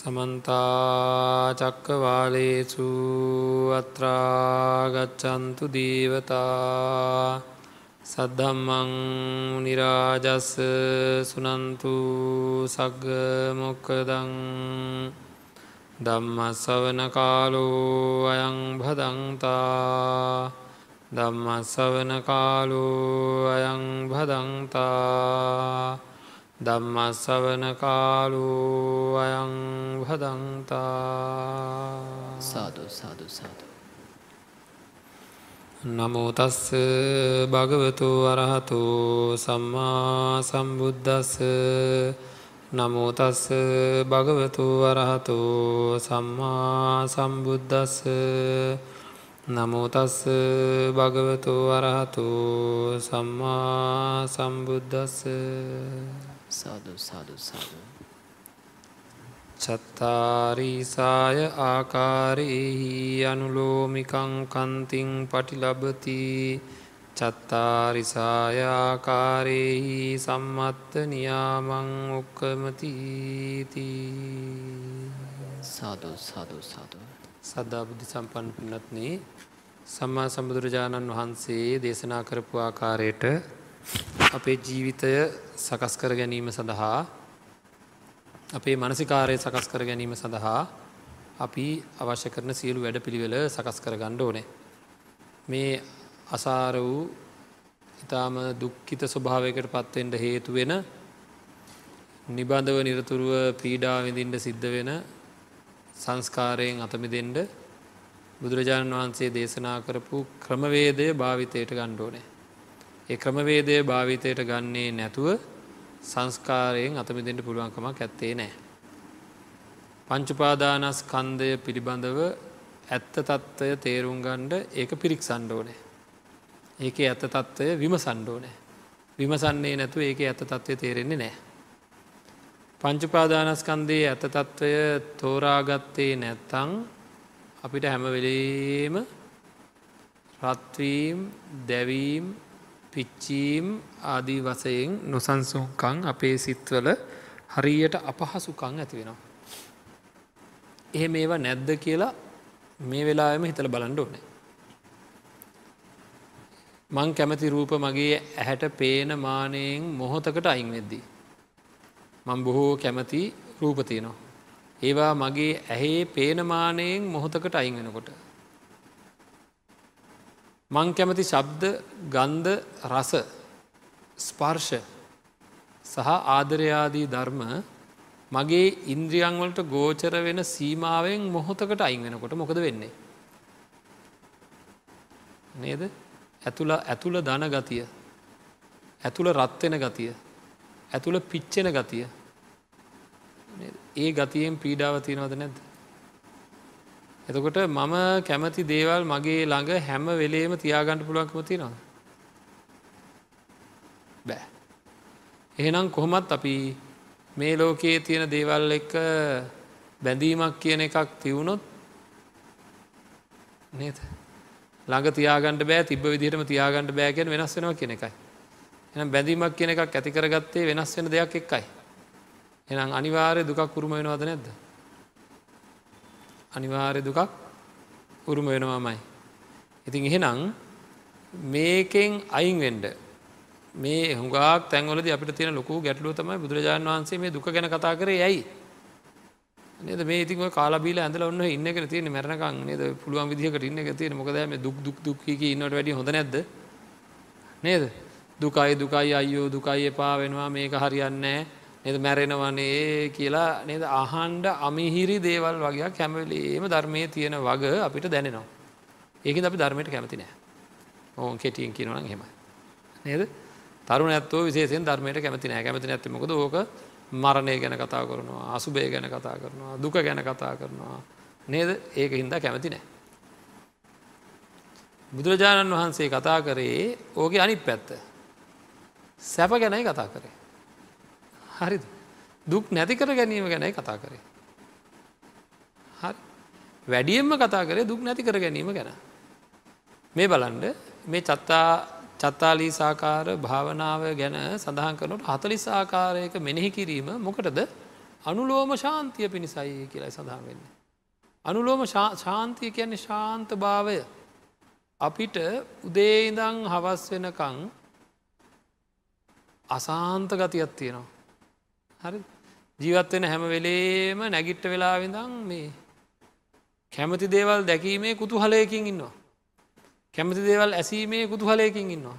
සමන්තා චක්කවාලේසු අත්‍රාගච්චන්තු දීවතා සද්ධම්මං නිරාජස්ස සුනන්තු සග්ග මොක්කදං ධම්මස්සවන කාලෝ අයං භදන්තා ධම්මස්සවන කාලෝ අයං භදන්තා ධම්මස්සවන කාලු අයං භදන්තා සාධු සාධු සාධු. නමෝතස්ස භගවතු අරහතු සම්මා සම්බුද්ධස්ස නමෝතස්ස භගවතු අරහතු සම්මා සම්බුද්ධස්ස නමෝතස්ස භගවතු අරහතු සම්මා සම්බුද්ධස්ස සාධු සාධු සාධු. චත්තාරීසාය ආකාරයෙහි අනුලෝමිකං කන්තිං පටිලබති චත්තාරිසාය ආකාරයෙහි සම්මත්ත නියාමං ඔක්කමතිති සාධු සාධු සාධු. සද්ධා බුද්ධ සම්පන්න පිනත්නේ සම්මා සම්බුදුරජාණන් වහන්සේ දේශනා කරපු ආකාරයට අපේ ජීවිතය සකස් කර ගැනීම සඳහා අපේ මනසිකාරය සකස් කර ගැනීම සඳහා අපි අවශ්‍ය කරන සියලු වැඩ පිළිවෙල සකස් කර ගණ්ඩ ඕනේ. මේ අසාර වූ ඉතාම දුක්කිත ස්වභාවයකට පත්වෙන්ට හේතු වෙන නිබඳව නිරතුරුව පීඩා විඳින්ට සිද්ධ වෙන සංස්කාරයෙන් අතමිදෙන්ඩ බුදුරජාණන් වහන්සේ දේශනා කරපු ක්‍රමවේදය භාවිතයට ගණ්ඩෝනේ. ඒ ක්‍රමවේදය භාවිතයට ගන්නේ නැතුව සංස්කාරයෙන් අතමිදෙන්ට පුළුවන්කමක් ඇත්තේ නෑ. පංචුපාදානස් කන්දය පිළිබඳව ඇත්ත තත්ත්වය තේරුම් ගණ්ඩ ඒක පිරික් සණ්ඩෝනෑ. ඒක ඇත්ත තත්ත්වය විම සණ්ඩෝනෑ. විමසන්නේ නැතු ඒක ඇත්ත තත්ත්වය තේරෙන්නේ නෑ. පංචුපාදානස්කන්දයේ ඇත තත්ත්වය තෝරාගත්තේ නැත්තං අපිට හැමවෙලේම රත්වීම් දැවීම් පිච්චීම් ආදී වසයෙන් නොසන්සුකං අපේ සිත්වල හරියට අපහසුකං ඇති වෙනවා. එහෙ මේවා නැද්ද කියලා මේ වෙලාම හිතල බලන්ඩ ඕනේ. මං කැමති රූප මගේ ඇහැට පේන මානයෙන් මොහොතකට අයින් වෙද්දී. මං බොහෝ කැමති රූපතියනවා. ඒවා මගේ ඇහේ පේනමානයෙන් මොහොතකට අයින් වෙනකොට. මං කැමති ශබ්ද ගන්ධ රස ස්පර්ශ සහ ආදරයාදී ධර්ම මගේ ඉන්ද්‍රියන්වලට ගෝචර වෙන සීමාවෙන් මොහොතකට අයින් වෙනකොට මොකද වෙන්නේ. නේද ඇතුළ ඇතුළ දන ගතිය ඇතුළ රත්වෙන ගතිය ඇතුළ පිච්චෙන ගතිය ඒ ගතියෙන් පීඩාව තියෙනවද නැද්ද. එතකොට මම කැමති දේවල් මගේ ළඟ හැම වෙලේම තියාගණඩ පුළුවන්කම තියෙනවා. බෑ. එහෙනම් කොහොමත් අපි මේ ලෝකයේ තියෙන දේවල් එක්ක බැඳීමක් කියන එකක් තිවුණොත් නේද. ළඟ තියාගණඩ බෑ තිබ විදිහටම තියාගණඩ බෑගෙන වෙනස් වෙනවා කියන එකයි. එනම් බැඳීමක් කියන එකක් ඇතිකරගත්තේ වෙනස් වෙන දෙයක් එක්කයි. එනම් අනිවාර්ය දුකක් උරුම වෙනවද නැද්ද. අනිවාර්ය දුකක් උරුම වෙනවාමයි. ඉතින් එහෙනම් මේකෙන් අයින්වෙන්ඩ මේ හුඟක් තැන්වලද අපිට තියෙන ලොකු ගැටලුව තමයි බුදුරජාණන් වහන්සේ මේ දුක ගැන කතා කරේ යයි. නේද? මේ ඉතින් කාලබීල ඇඳල ඔන්න ඉන්න එක තියෙන මැරණකං නේද? පුළුවන් විදිහකට ඉන්න එක තියෙන මොකද මේ දුක් දුක් දුක්කි ඉන්නට වැඩි හොඳ නැද්ද? නේද? දුකයි දුකයි අයියෝ දුකයි එපා වෙනවා. මේක හරියන්නේ නද මැරෙනවනේ කියලා නද අහන්ඩ අමිහිරි දේවල් වගේ කැමවලේම ධර්මය තියෙන වග අපිට දැනෙනවා. ඒක අපි ධර්මයට කැමති නෑ ඕන් කෙටියෙන් කියනවන හෙම. නේද තරුණ ඇත්තෝ විශේෂෙන් ධර්මයට කැමති නෑ කැමති නැතිමකද ඕක මරණය ගැන කතා කරනවා අසුබේ ගැන කතා කරනවා දුක ගැන කතා කරනවා නේද ඒක හින්දා කැමති නෑ. බුදුරජාණන් වහන්සේ කතා කරේ ඕගේ අනිත් පැත්ත. සැප ගැනයි කතා කරේ. හරිද දුක් නැති කර ගැනීම ගැනයි කතා කරේ. හරි වැඩියෙන්ම කතා කරේ දුක් නැති කර ගැනීම ගැන. මේ බලන්ඩ මේ චත්තා චත්තාලී සාකාර භාවනාව ගැන සඳහන් කරනට හතලිස් ආකාරයක මෙනෙහි කිරීම මොකටද අනුලෝම ශාන්තිය පිණිසයි කියලයි සඳහන් වෙන්න. අනුලෝම ශාන්තිය කියන්නේ ශාන්ත භාවය අපිට උදේඉදං හවස් වෙනකං අසාන්ත ගතියක් තියෙනවා. හරි ජීවත්වෙන හැම වෙලේම නැගිට්ට වෙලාවිදං මේ කැමති දේවල් දැකීමේ කුතුහලයකින් ඉන්නවා. කැමති දේවල් ඇසීමේ කුතුහලයකින් ඉන්නවා.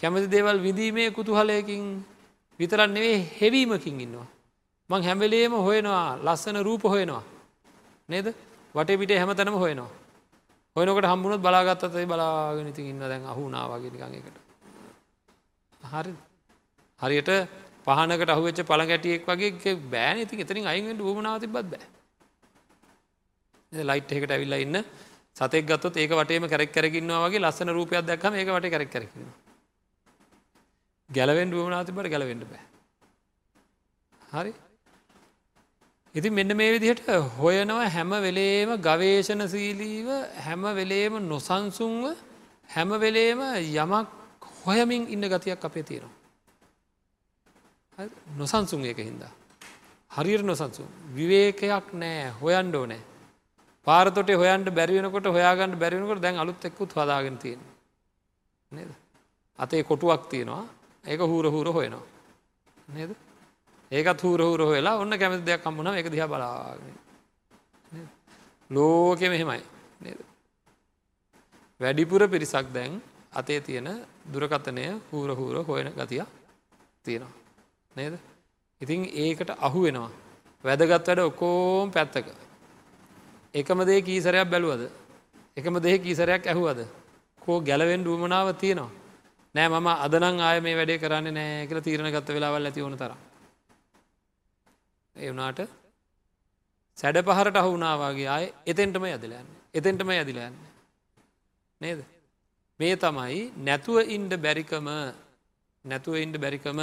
කැමති දේවල් විදීමේ කුතුහලයකින් විතරන් නෙවේ හෙවීමකින් ඉන්නවා. මං හැමලේම හොයනවා ලස්සන රූප හොයනවා. නේද වටේ පිට හැම තැනම හොයනවා. හොයනකට හම්බුණත් බලාගත්තතයි බලාගෙනති ඉන්න දැන් අහුනාවාගෙනකඟකට. හරි හරියට පහනකට අහුවච්ච පළ ගැටියෙක් වගේ බෑන ඉතින් එතරින් අයිෙන්ට ූමනාව තිබත් බෑ. ලයිට් එකට ඇවිල්ල ඉන්න සතෙක් ගත්තොත් ඒක වටේම කැරක් කරකින්නවා වගේ ලස්සන රූපයක් දැක්කම ඒක වට කැරක් කරකින්න. ගැලවෙන්ඩ ූමනාතිබට ගැලවෙන්න බෑ. හරි ඉතින් මෙන්න මේ විදිහට හොයනවා හැම වෙලේම ගවේෂණසීලීව හැම වෙලේම නොසන්සුන්ව හැම වෙලේම යමක් හොයමින් ඉන්න ගතියක් අපේ තියෙනවා. නොසන්සුන් ඒක හින්දා. හරියට නොසන්සු. විවේකයක් නෑ හොයන්ඩෝ නෑ. පාරතොට හොයන්ට බැරිවෙනකොට හොයාගන්න බැරිවෙනකොට දැන් අලුත් එක්කුත් හදාගෙන තියෙන. නේද. අතේ කොටුවක් තියෙනවා ඒක හූර හූර හොයනවා. නේද. ඒකත් හූර හූර හොලා ඔන්න කැමති දෙයක් කම්මුණ එක දිහ බලාගෙන. ලෝකෙ මෙහෙමයි නේද. වැඩිපුර පිරිසක් දැන් අතේ තියෙන දුරකතනය හූර හූර හොයන ගතිය තියෙනවා. නේද. ඉතින් ඒකට අහු වෙනවා. වැදගත් වැඩ ඔකෝම් පැත්තක. එකම දේ කීසරයක් බැලුවද. එකම දෙහ කීසරයක් ඇහුවද. කෝ ගැලවෙන් ඩුවමනාව තියෙනවා. නෑ මම අදනං ආය මේ වැඩේ කරන්න නෑ කියල තීරණ ගත්ත වෙලාවල් ඇති ඕන තර. ඒ වනාට සැඩ පහරට අහු වනාවාගේ අය එතෙන්ටම ඇදිලයන්න එතෙන්ටම ඇදිලයන්න නේද මේ තමයි නැතුව ඉන්ඩ බැරිකම නැතුව ඉන්ඩ බැරිකම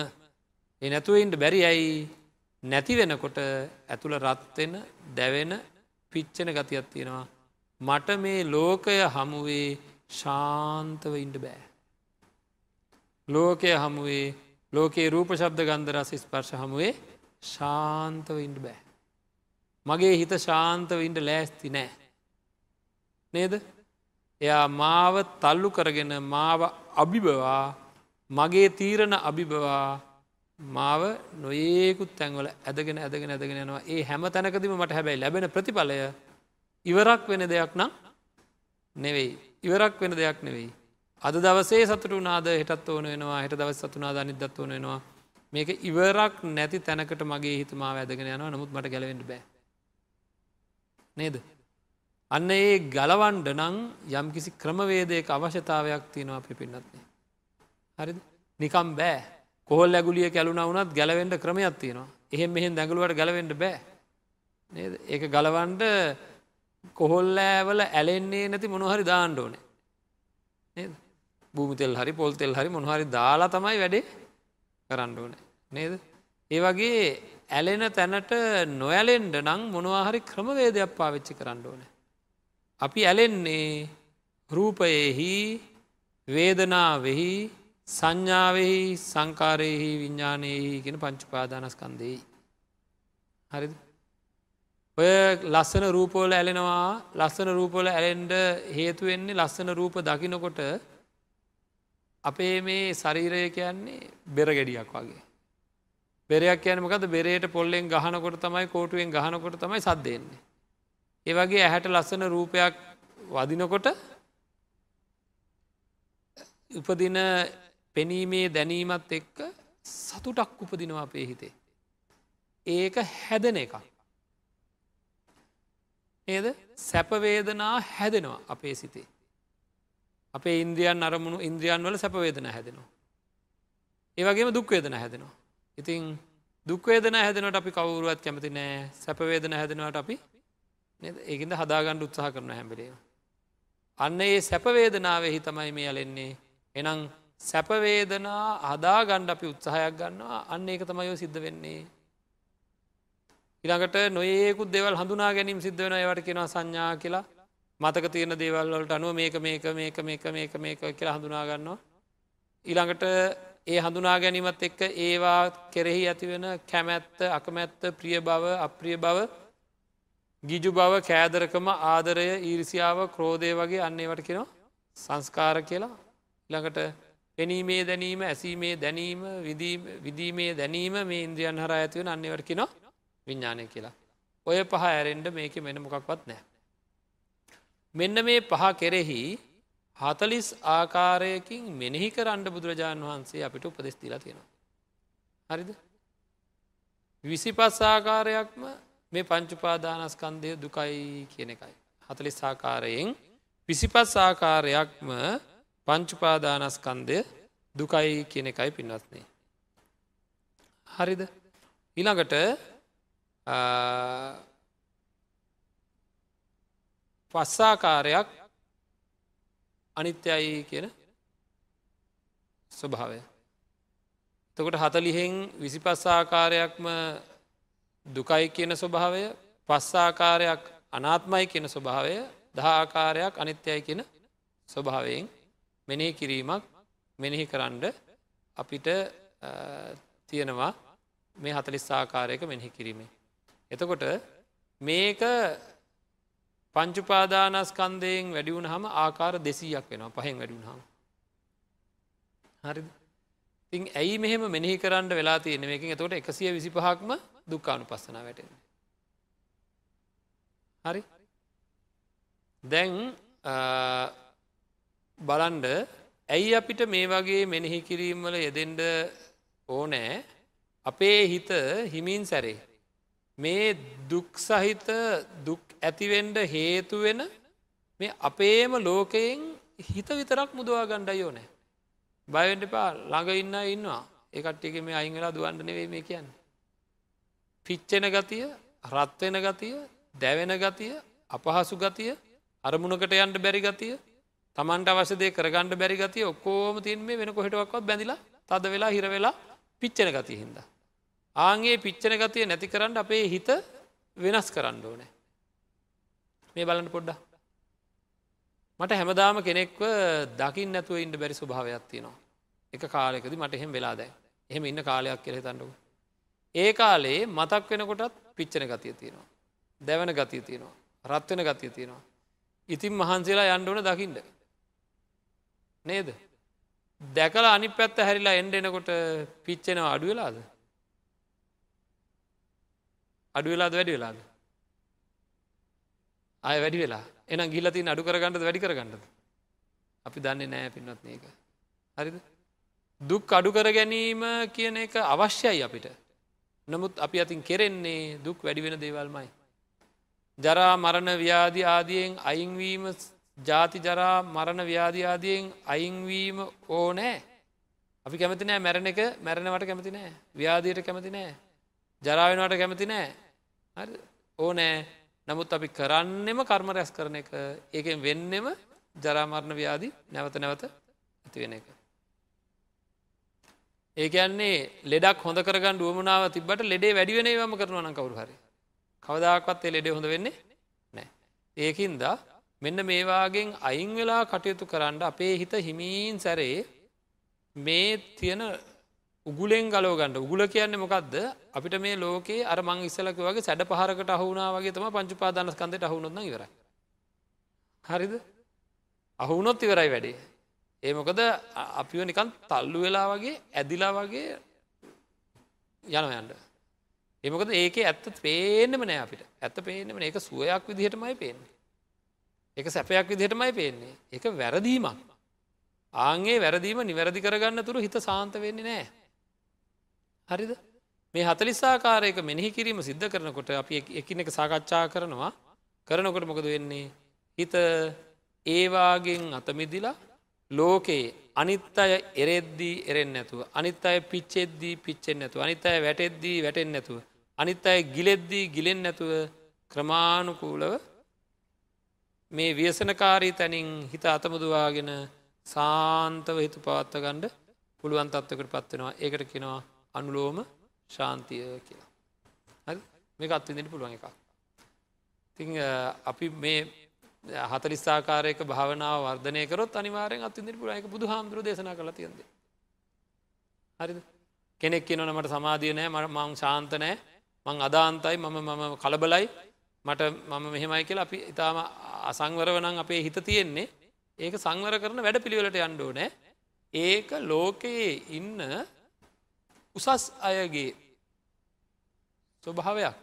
ඒ නැතුව ඉන්ඩ බැරි ඇයි නැති වෙනකොට ඇතුළ රත්වෙන දැවෙන පිච්චෙන ගතියක් තියෙනවා මට මේ ලෝකය හමුවේ ශාන්තව ඉන්ඩ බෑ ලෝකය හමුවේ ලෝකයේ රූප ශබ්ද ගන්ධරස ස්පර්ශ හමුවේ ශාන්තව ඉන්ඩ බෑ. මගේ හිත ශාන්තව ඉන්ඩ ලෑස්ති නෑ. නේද? එයා මාව තල්ලු කරගෙන මාව අභිබවා මගේ තීරණ අභිබවා මාව නොඒකුත් තැන්වල ඇදගෙන ඇදගෙන ඇදගෙන යනවා ඒ හැම තැනකදීම මට හැබැයි ලැබෙන ප්‍රතිඵලය ඉවරක් වෙන දෙයක් නම් නෙවෙයි ඉවරක් වෙන දෙයක් නෙවෙයි. අද දවසේ සතුට වනාද හෙටත් ඕන වෙනවා හෙට දවස් සතුනාද නිදත් ඕන වෙනවා මේක ඉවරක් නැති තැනකට මගේ හිතමා වැදගෙන යනවා නමුත් මට ගැලවෙන්ට බෑ. නේද. අන්න ඒ ගලවන්ඩ නං යම් කිසි ක්‍රමවේදයක අවශ්‍යතාවයක් තියෙනවා අපි පින්නත්න්නේ. හරි නිකම් බෑ කොහොල් ඇගුලිය කැලුණ වනත් ගැලවෙන්ඩ ක්‍රමයක් තියෙනවා එහෙම මෙහෙන් දැඟලුවට ගැලවෙන්ඩ බෑ. නේද ඒක ගලවන්ඩ කොහොල්ලෑවල ඇලෙන්නේ නැති මොනහරි දාණ්ඩෝන. නේද භූමිතෙල් හරි පොල්තෙල් හරි මොනහරි දාලා තමයි වැඩේ කරන්න ඕන නේද. ඒ වගේ ඇලෙන තැනට නොඇලෙන්ඩ නං මොනවාහරි ක්‍රමවේදයක් පාවිච්චි කරන්න ඕන. අපි ඇලෙන්නේ රූපයෙහි වේදනාවෙහි සංඥාවෙහි සංකාරයෙහි විඤ්ඥානයෙහි ගෙන පංචුපාදානස්කන්දෙයි. හරි ඔය ලස්සන රූපෝල ඇලෙනවා ලස්සන රූපෝල ඇලෙන්ඩ හේතුවෙන්නේ ලස්සන රූප දකිනකොට අපේ මේ ශරීරය කියන්නේ බෙර ගෙඩියක් වගේ. බෙරයක් කියන මොකද බෙරේට පොල්ලෙන් ගහනකොට තමයි කෝටුවෙන් ගහනකොට තමයි සද්දෙන්නේ. ඒ වගේ ඇහැට ලස්සන රූපයක් වදිනකොට උපදින පෙනීමේ දැනීමත් එක්ක සතුටක් උපදිනවා අපේ හිතේ. ඒක හැදන එකක්. ඒද සැපවේදනා හැදෙනවා අපේ සිතේ. අපේ ඉන්ද්‍රියන් අරමුණු ඉන්ද්‍රියන් වල සැපවේදන හැදෙනවා. ඒවගේම දුක්වේදන හැදෙනවා. ඉතිං දුක්වේදන හැදනට අපි කවුරුවත් කැමති නෑ සැපවේදන හැදෙනවට අපි ඒකින්ද හදාගණ්ඩ උත්සාහ කරන හැමිලේ. අන්න ඒ සැපවේදනාවෙහි තමයි මේ අලෙන්නේ එනං සැපවේදනා හදා ගණ්ඩ අපි උත්සාහයක් ගන්නවා අන්න ඒක තමයෝ සිද්ධ වෙන්නේ. ඉළඟට නොඒකුත් දෙවල් හඳුනා ගැනීම සිද්ධ වෙන ඒවට කෙනවා සංඥා කියලා මතක තියෙන දේවල්වලට අනුව මේක මේක මේක මේක මේක මේක කියලා හඳුනා ගන්නවා. ඊළඟට ඒ හඳුනා ගැනීමත් එක්ක ඒවා කෙරෙහි ඇතිවෙන කැමැත්ත අකමැත්ත ප්‍රිය බව අප්‍රිය බව ගිජු බව කෑදරකම ආදරය ඊරිසියාව ක්‍රෝධය වගේ අන්නේවට කෙනවා සංස්කාර කියලා ළඟට පෙනීමේ දැනීම ඇසීමේ දැනීම විදීමේ දැනීම මේ ඉන්ද්‍රියන් හර ඇතිවෙන අන්නේවට කෙනවා විඤ්ඥානය කියලා. ඔය පහ ඇරෙන්ඩ මේක මෙන මොකක්වත් නෑ. මෙන්න මේ පහ කෙරෙහි හතලිස් ආකාරයකින් මෙනෙහි කරන්න බුදුරජාණන් වහන්සේ අපිට උපදෙස් තිලා තියෙනවා. හරිද? විසි පස් ආකාරයක්ම මේ පංචුපාදානස්කන්දය දුකයි කියන එකයි. හතලිස් ආකාරයෙන් විසිපස් ආකාරයක්ම පංචුපාදානස්කන්දය දුකයි කියන එකයි පින්වත්නේ. හරිද? ඉළඟට පස්සාකාරයක් අනිත්‍යයි කියන ස්වභාවය. තකොට හතලිහෙන් විසි පස්සාකාරයක්ම දුකයි කියන ස්වභාවය පස්සාකාරයක් අනාත්මයි කියන ස්වභාවය දහආකාරයක් අනිත්‍යයි කියන ස්වභාවයෙන් මෙනෙහි කිරීමක් මෙනෙහි කරන්ඩ අපිට තියෙනවා මේ හතලිස් ආකාරයක මෙනෙහි කිරීමේ. එතකොට මේක පංචුපාදානස්කන්දයෙන් වැඩිවුණ හම ආකාර දෙසීයක් වෙනවා පහෙන් වැඩිුණ හම. හරි තින් ඇයි මෙහෙම මෙනෙහි කරන්න වෙලා තියෙන මේකින් එතකොට එකසිය විසි පහක්ම දුක්කානු පස්සන වැටෙන. හරි දැන් බලන්ඩ ඇයි අපිට මේ වගේ මෙනෙහි කිරීම්වල යෙදෙන්ඩ ඕනෑ? අපේ හිත හිමින් සැරේ. මේ දුක් සහිත දුක් ඇතිවෙන්ඩ හේතුවෙන මේ අපේම ලෝකයෙන් හිත විතරක් මුදවා ගණ්ඩ යෝනෑ බයවෙන්ට පා ළඟ ඉන්න ඉන්නවා. ඒකට්ටියක මේ අයිංගලා දුවන්ඩ නෙවේ මේ කියන්න. පිච්චෙන ගතිය රත්වෙන ගතිය දැවෙන ගතිය අපහසු ගතිය අරමුණකට යන්ට බැරි ගතිය තමන්ට අවසදේ කරගණඩ බැරි ගතිය ඔක්කෝම තින් මේ වෙන කොහෙටක්වත් බැඳලා තද වෙලා හිර වෙලා පිච්චෙන ගතිය හින්දා ආන්ගේ පිච්චන ගතිය නැති කරන්න අපේ හිත වෙනස් කරන්න ඕනෑ. මේ බලන්න පොඩ්ඩ. මට හැමදාම කෙනෙක්ව දකිින් නැතුව ඉන්න බැරි ස්වභාවයක් තියෙනවා. එක කාලෙකද මට එහෙම වෙලාදැ එහෙම ඉන්න කාලයක් කෙර තන්නඩු. ඒ කාලේ මතක් වෙනකොටත් පිච්චන ගතිය තියෙනවා. දැවන ගතිය තියෙනවා. රත්වෙන ගතිය තියෙනවා. ඉතින් මහන්සේලා යන්ඩෝන දකිින්ට. නේද. දැකල අනි පැත්ත හැරිලා එන්ඩ එනකොට පිච්චෙනවා අඩු වෙලාද. අඩු වෙලාද වැඩි වෙලාද? අය වැඩි වෙලා. එන ගිලතින් අඩු කරගන්නද වැඩි කරගන්නද? අපි දන්නේ නෑ පින්වත් ඒක හරිද? දුක් අඩු කර ගැනීම කියන එක අවශ්‍යයි අපිට. නමුත් අපි අතින් කෙරෙන්නේ දුක් වැඩි වෙන දේවල්මයි. ජරා මරණ ව්‍යාධි ආදියෙන් අයින්වීම ජාති ජරා මරණ ව්‍යාධි ආදියෙන් අයින්වීම ඕනෑ. අපි කැමති නෑ මැරණ එක මැරණවට කැමති නෑ. ව්‍යාධයට කැමති නෑ. ජරාවෙනවට කැමති නෑ. හරි? ඕනෑ. නමුත් අපි කරන්නෙම කර්ම රැස් කරන එක. ඒකෙන් වෙන්නෙම ජරාමරණ ව්‍යාදි නැවත නැවත ඇති වෙන එක. ඒකන්නේ ලෙඩක් හොඳ කරගන්න ුවමනාව තිබට ලෙඩේ වැඩි වෙන වම කරනවන කවරු හරි. කවදාකත් ලෙඩ හොඳ වෙන්නේ නෑ. ඒකින්ද මෙන්න මේවාගෙන් අයින් වෙලා කටයුතු කරන්න අපේ හිත හිමීන් සැරේ මේ තියෙන උගුලෙන් ගලෝ ගන්නඩ උගුල කියන්නේ මොකක්ද අපිට මේ ලෝකේ අර මං ඉස්සලක වගේ සැඩ පහරකට අහුුණා වගේ තම පංචුපාදානස්කන්දට අහුුණොත්න ඉවර හරිද? අහුුණොත් ඉවරයි වැඩේ. ඒමොකද අපිව නිකන් තල්ලු වෙලා වගේ ඇදිලා වගේ යන යන්ඩ ඒමකද ඒක ඇත්ත පේනම නෑ අපිට. ඇත්ත පේනම ඒක සුවයක් විදිහටමයි පේන්නේ. එක සැපයක් විදිහටමයි පේන්නේ. එක වැරදීමක්. ආගේ වැරදීම නිවැරදි කරගන්න තුරු හිත සාන්ත වෙන්නේ නෑ. හරිද? මේ හතලිස්සාකාරයක මෙනෙහි කිරීම සිද්ධ කරනකොට අපි එකින එක සාකච්ඡා කරනවා. කරනකොට මොකද වෙන්නේ? හිත ඒවාගෙන් අතමිදිලා ලෝකයේ අනිත් අය එරෙද්දී එරෙන් නැතුව අනිත් අය පිච්චෙද්දී පිච්චෙන් නැතුව අනිත් අය වැටෙද්දී වැටෙන් නැතුව අනිත් අය ගිලෙද්දී ගිලෙන් නැතුව ක්‍රමාණුකූලව මේ ව්‍යසනකාරී තැනින් හිත අතමුදවාගෙන සාන්තව හිතු පවත්ව ගණ්ඩ පුළුවන් තත්වකට පත්වෙනවා ඒකට කෙනවා අනුලෝම ශාන්තිය කියලා. මේක අත්විඳට පුළුවන් එකක්. ති අපි මේ හතලිස්සාකාරයක භාවනාව වර්ධනය කරොත් අනිවාරෙන් අත්විඳට පුළුවන් එක බුදු හාමුදුර දේශනා කළ තියන්ද. හරිද කෙනෙක් කියනවන මට සමාධිය නෑ මට මං ශාන්ත නෑ මං අදාන්තයි මම මම කලබලයි මට මම මෙහෙමයි කියලා අපි ඉතාම අසංවරවනං අපේ හිත තියෙන්නේ. ඒක සංවර කරන වැඩ පිළිවෙලට යන්ඩෝ නෑ ඒක ලෝකයේ ඉන්න උසස් අයගේ ස්වභාවයක්.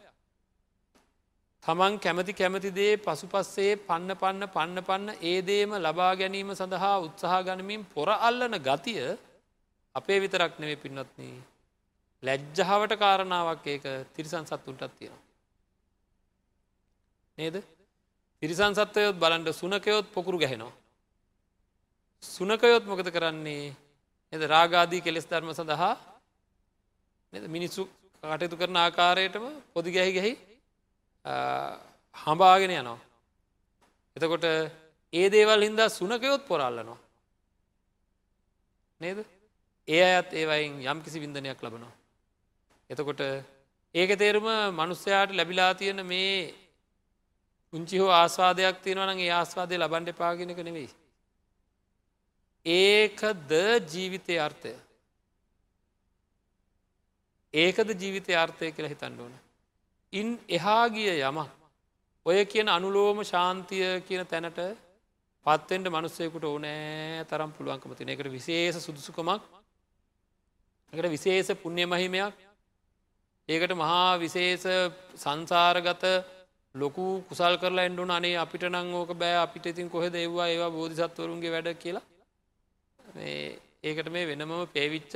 තමන් කැමති කැමතිදේ පසු පස්සේ පන්න පන්න පන්න පන්න ඒදේම ලබා ගැනීම සඳහා උත්සාහ ගනමින් පොර අල්ලන ගතිය අපේ විතරක් නෙවේ පින්නත්න ලැජ්ජාවට කාරණාවක් ඒක. තිරිසන් සත්තුන්ටත් තියෙනවා. නේද තිරිසන් සත්වයොත් බලන්ට සුනකයොත් පොකුරු ගැහෙනවා. සුනකයොත් මොකද කරන්නේ එද රාගාදී කෙලෙස් ධර්ම සඳහා මිනිස්සු කටයුතු කරන ආකාරයටම පොදි ගැහි ගැහි හඹාගෙන යනවා. එතකොට ඒ දේවල් හින්දා සුනකයොත් පොරල්ලනවා. නේද ඒ අයත් ඒවයින් යම් කිසි විින්දනයක් ලබනවා. එතකොට ඒක තේරුම මනුස්සයාට ලැබිලා තියෙන මේ උංචි හෝ ආස්වාදයක් තියෙනවන ඒ ආස්වාදය ලබන්ඩ පාගෙනක නෙවෙයි. ඒකද ජීවිතය අර්ථය. ඒකද ජීවිතය අර්ථය කියලා හිතන්න ඕන. ඉන් එහාගිය යමක් ඔය කියන අනුලෝම ශාන්තිය කියන තැනට පත්තෙන්ට මනුස්සයකුට ඕනෑ තරම් පුළුවන්කම තින එකට විශේෂ සුදුසුකමක් එකට විශේෂ පුුණ්්‍ය මහිමයක් ඒකට මහා විශේෂ සංසාරගත ලොකු කුසල් කරලා එන්ඩුන අනේ අපිට නං ඕක බෑ. අපිට ඉතින් කොහෙද ඒවා ඒවා බෝධිසත්වරුන්ගේ වැඩ කියලා. ඒකට මේ වෙනමම පේවිච්ච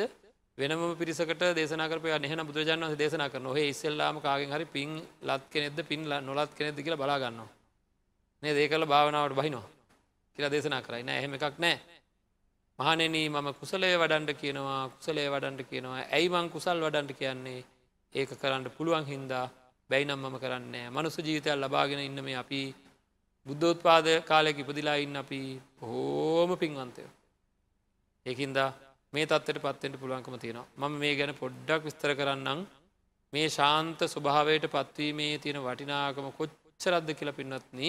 වෙනම පිරිසකට දේශනකරපය නහන බුදුරජාන් වස දේශන කර නොහ ඉස්සල්ලාම කාගෙන් හරි පින් ලත් කෙනෙද පින් නොලත් කෙනෙද කියලා බලාගන්න නේ දේකල භාවනාවට බහිනවා කියලා දේශනා කරයි. නෑ එහෙම එකක් නෑ. මහනෙන මම කුසලේ වඩන්ට කියනවා කුසලේ වඩන්ට කියනවා. ඇයි මං කුසල් වඩන්ට කියන්නේ? ඒක කරන්න පුළුවන් හින්දා බැයිනම් මම කරන්නේ මනුස ජීවිතයක් ලබාගෙන ඉන්න මේ අපි බුද්ධෝත්පාද කාලෙක ඉපදිලා ඉන්න අපි හෝම පින්වන්තය ඒකින්දා මේ තත්වට පත්තෙන්ට පුළුවන්කම තියෙනවා මම මේ ගැන පොඩ්ඩක් විස්තර කරන්නම් මේ ශාන්ත ස්වභාවයට පත්වීමේ තියෙන වටිනාකම කොච්චරද්ද කියල පින්නත්න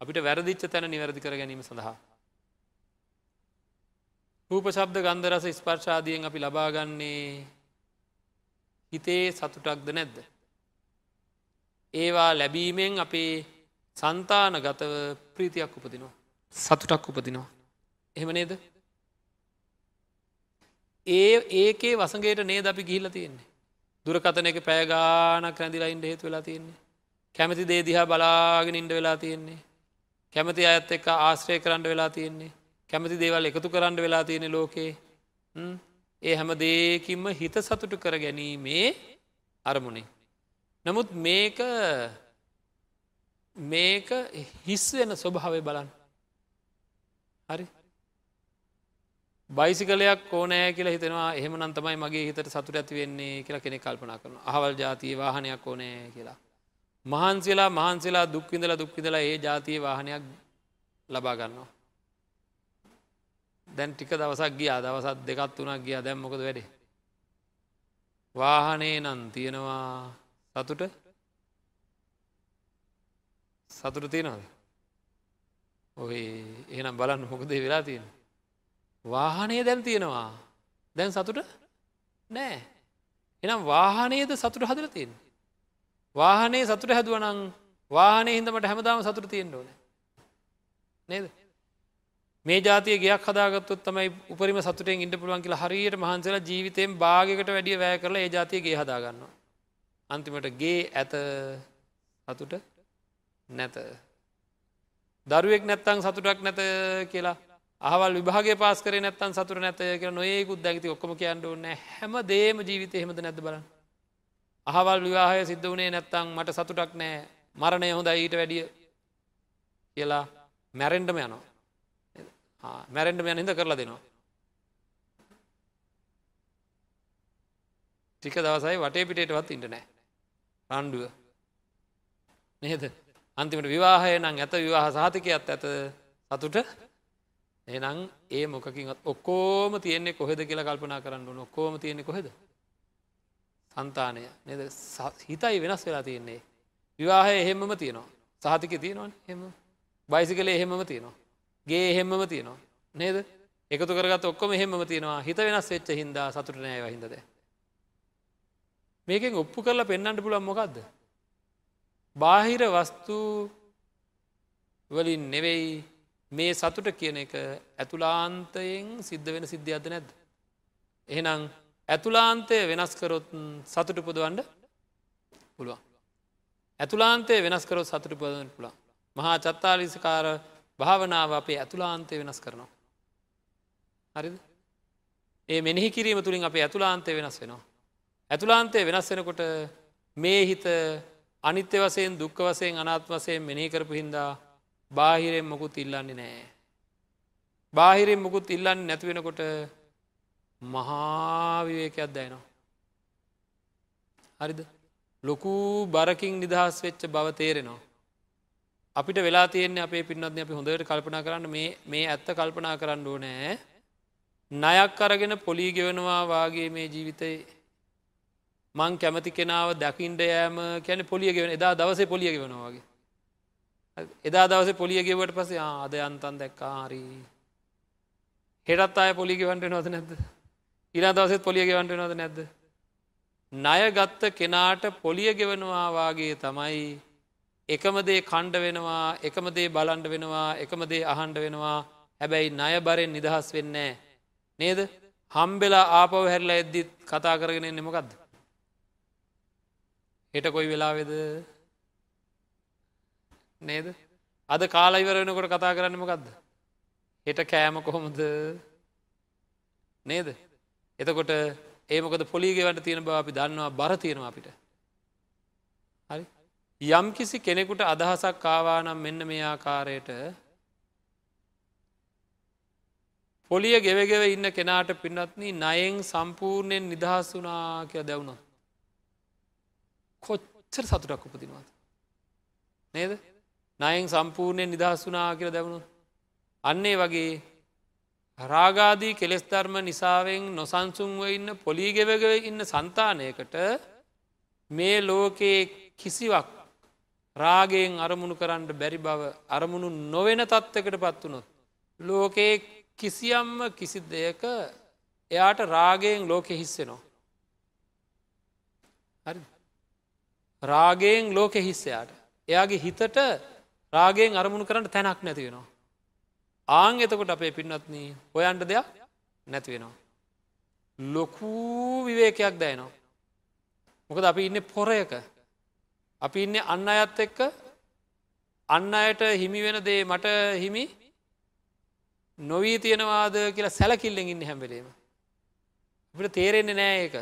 අපිට වැරදිච්ච තැන නිවැරදි කර ගැනීම සඳහා. රූප ශබ්ද ගන්ධරස ස්පර්ශාදියෙන් අපි ලබාගන්නේ හිතේ සතුටක්ද නැද්ද. ඒවා ලැබීමෙන් අපේ සන්තාන ගතව ප්‍රීතියක් උපදිනවා. සතුටක් උපදිනවා. එහෙම නේද ඒ ඒකේ වසගේට නේ අපි ගිහිල තියෙන්නේ. දුරකතන එක පෑගානක් රැඳිලා ඉන්ඩ හේතු වෙලා තියෙන්නේ. කැමති දේ දිහා බලාගෙන ඉන්ඩ වෙලා තියෙන්නේ. කැමති අයත් එක්ක ආශ්‍රය කරන්න වෙලා තියෙන්නේ. කැමති දේවල් එකතු කරන්න වෙලා තියෙන ලෝකේ ඒ හැම දේකින්ම හිත සතුටු කර ගැනීමේ අරමුණේ. නමුත් මේක මේක හිස් වෙන ස්වභාවය බලන් හරි? බයිසිකලයක් ඕනෑ කියලා හිතනවා. එහෙම නන්තමයි මගේ හිතට සතුට ඇති වෙන්නේ කියලා කෙනෙ කල්පනා කරන අහවල් ජාතිය වාහනයක් ඕනෑ කියලා. මහන්සේලා මහන්සේලා දුක්විඳල දුක්විදලා ඒ ජාතිය වාහනයක් ලබා ගන්නවා. දැන් ටික දවසක් ගියා. දවසත් දෙකත් වුණක් ගියා. දැම්මොකද වැඩේ. වාහනේ නන් තියෙනවා. සතුට? සතුට තියෙනවද. ඔය එහෙනම් බලන්න මොකදේ වෙලා තියෙන. වාහනය දැන් තියෙනවා. දැන් සතුට? නෑ. එනම් වාහනයද සතුට හදල තියෙන වාහනේ සතුට හැදුවනං වාහනේ හිදමට හැමදාම සතුට තියෙන්ට ඕන. නේද? මේ ජාතිය ගයක් හදාගත්තුත් තමයි උපරිම සතුටෙන් ඉට පුළුවන් කියලා හරියට මහන්සල ජීවිතයෙන් භාගකට වැඩිය වැෑ කරලා ඒ ජාතියගේ හදාගන්න අන්තිමට ගේ ඇත සතුට නැත. දරුවෙක් නැත්තං සතුටක් නැත කියලා අහවල් විභාගේ පාස් කර නැත්තන් සතුර නැත කිය නොයෙකුත් දැගති ඔක්කම කියන්න ඕන්න හැම දේම ජීවිත හෙමද නැද බල අහවල් විවාහය සිද්ධ වනේ නැත්තං මට සතුටක් නෑ මරණය හොඳ ඊට වැඩිය කියලා මැරෙන්ඩම යනවා. මැරෙන්ඩම යන හිද කරලා දෙනවා. ටික දවසයි වටේ පිටේටවත් ඉට නෑ රණ්ඩුව නේද? අන්තිමට විවාහය නම් ඇත විවාහ සාතිකයක්ත් ඇත සතුට. එනම් ඒ මොකකින් ඔක්කෝම තියෙන්නේ කොහෙද කියලා කල්පනා කරන්න ඕන. ඔක්කෝම තියෙන්නේ කොහෙද? සන්තානය නද? හිතයි වෙනස් වෙලා තියෙන්නේ. විවාහය එහෙමම තියෙනවා. සහතික තියෙනවන් එම බයිසි කලේ එහෙමම තියෙනවා. ගේ එහෙම්මම තියෙනවා. නේද? එකතු කරගත් ඔක්කොම එහෙම තියෙනවා. හිත වෙනස් වෙච්ච හින්දා සතුට නෑව හිදද. මේකෙන් ඔප්පු කරලා පෙන්න්නට පුළන් මොකක්ද. බාහිර වස්තු වලින් නෙවෙයි මේ සතුට කියන එක ඇතුලාන්තයෙන් සිද්ධ වෙන සිද්ධියද නැද්ද. එහෙනම් ඇතුලාන්තය වෙනස් කරොත් සතුට පුදවන්ඩ පුළුවන්. ඇතුලාන්තය වෙනස් කරොත් සතුට පුදන්න පුළා. මහා චත්තාලිසිකාර භාවනාව අපේ ඇතුලාන්තය වෙනස් කරනවා. හරිද? ඒ මෙනෙහි කිරීම තුළින් අපේ ඇතුලාන්තය වෙනස් වෙනවා. ඇතුලාන්තය වෙනස් වෙනකොට මේ හිත අනිත්‍ය වසයෙන් දුක්ක වසයෙන් අනාත් වසයෙන් මෙනෙහි කරපු හින්දා බාහිරෙන් මොකුත් ඉල්ලන්නේ නෑ. බාහිරෙන් මොකුත් ඉල්ලන්න නැතිවෙනකොට මහාවිවේකයක් දැයනවා. හරිද ලොකු බරකින් නිදහස් වෙච්ච බව තේරෙනවා. අපිට වෙලා තියෙන්නේ අපේ පින්නත්න අපි හොඳට කල්පනා කරන්න මේ ඇත්ත කල්පනා කරන්න ඕනෑ නයක් අරගෙන පොලී ගෙවනවා වාගේ මේ ජීවිතයේ මං කැමති කෙනාව දකිින්ට යෑම කැන පොලිය ගෙවෙන එදා දවසේ පොලිය ගෙවනවාගේ එදා දවස පොලිය ගෙවට පස ආද අන්තන් දැක්කාරී හෙටත් අය පොලි ගෙවන්ට නොද නැද්ද? ඉරා දවසෙත් පොලිය ගෙවන්ට නොද නැද්ද? ණය ගත්ත කෙනාට පොලිය ගෙවනවාවාගේ තමයි එකමදේ කණ්ඩ වෙනවා එකමදේ බලන්ඩ වෙනවා එකමදේ අහන්ඩ වෙනවා. හැබැයි ණය බරෙන් නිදහස් වෙන්නේ නේද? හම්බෙලා ආපව හැරලා එද්දිත් කතා කරගෙන එන්නෙමකක්ද හෙට කොයි වෙලාවෙද? නේද? අද කාලා ඉවරෙනකොට කතා කරන්නමකක්ද හෙට කෑම කොහොමද? නේද? එතකොට ඒමකද පොලිගෙවට තියෙන බව අපි දන්නවා බර තියෙනවා අපිට. හරි? යම් කිසි කෙනෙකුට අදහසක් කාවානම් මෙන්න මේ ආකාරයට පොලිය ගෙවගෙව ඉන්න කෙනාට පින්නත්න නයෙන් සම්පූර්ණයෙන් නිදහස් වනා කිය දැවුණ කොච්චර සතුටක් උපදිනවාද නේද නයෙන් සම්පූර්ණයෙන් නිදහස් වනා කියල දැවුණු අන්නේ වගේ රාගාදී කෙලෙස් ධර්ම නිසාවෙන් නොසන්සුන්ව ඉන්න පොලිගෙවග ඉන්න සන්තානයකට මේ ලෝකයේ කිසිවක් රාගයෙන් අරමුණු කරන්න බැරි බව අරමුණු නොවෙන තත්ත්වකට පත්වනොත්. ලෝකයේ කිසියම්ම කිසි දෙයක එයාට රාගයෙන් ලෝකෙ හිස්සෙනවා. හරි රාගයෙන් ලෝකෙ හිස්සයාට එයාගේ හිතට රාගයෙන් අරමුණු කරන්න තැනක් නැති වෙනවා. ආං එතකොට අපේ පින්නත්න හොයන්ට දෙයක් නැති වෙනවා. ලොකූ විවේකයක් දැයනවා. මොකද අපි ඉන්න පොරයක අපි ඉන්න අන්න අයත් එක්ක අන්න අයට හිමි වෙන දේ මට හිමි නොවී තියෙනවාද කියලා සැලකිල්ලෙන් ඉන්න හැම්බෙලේම. අපිට තේරෙන්නේ නෑ ඒක.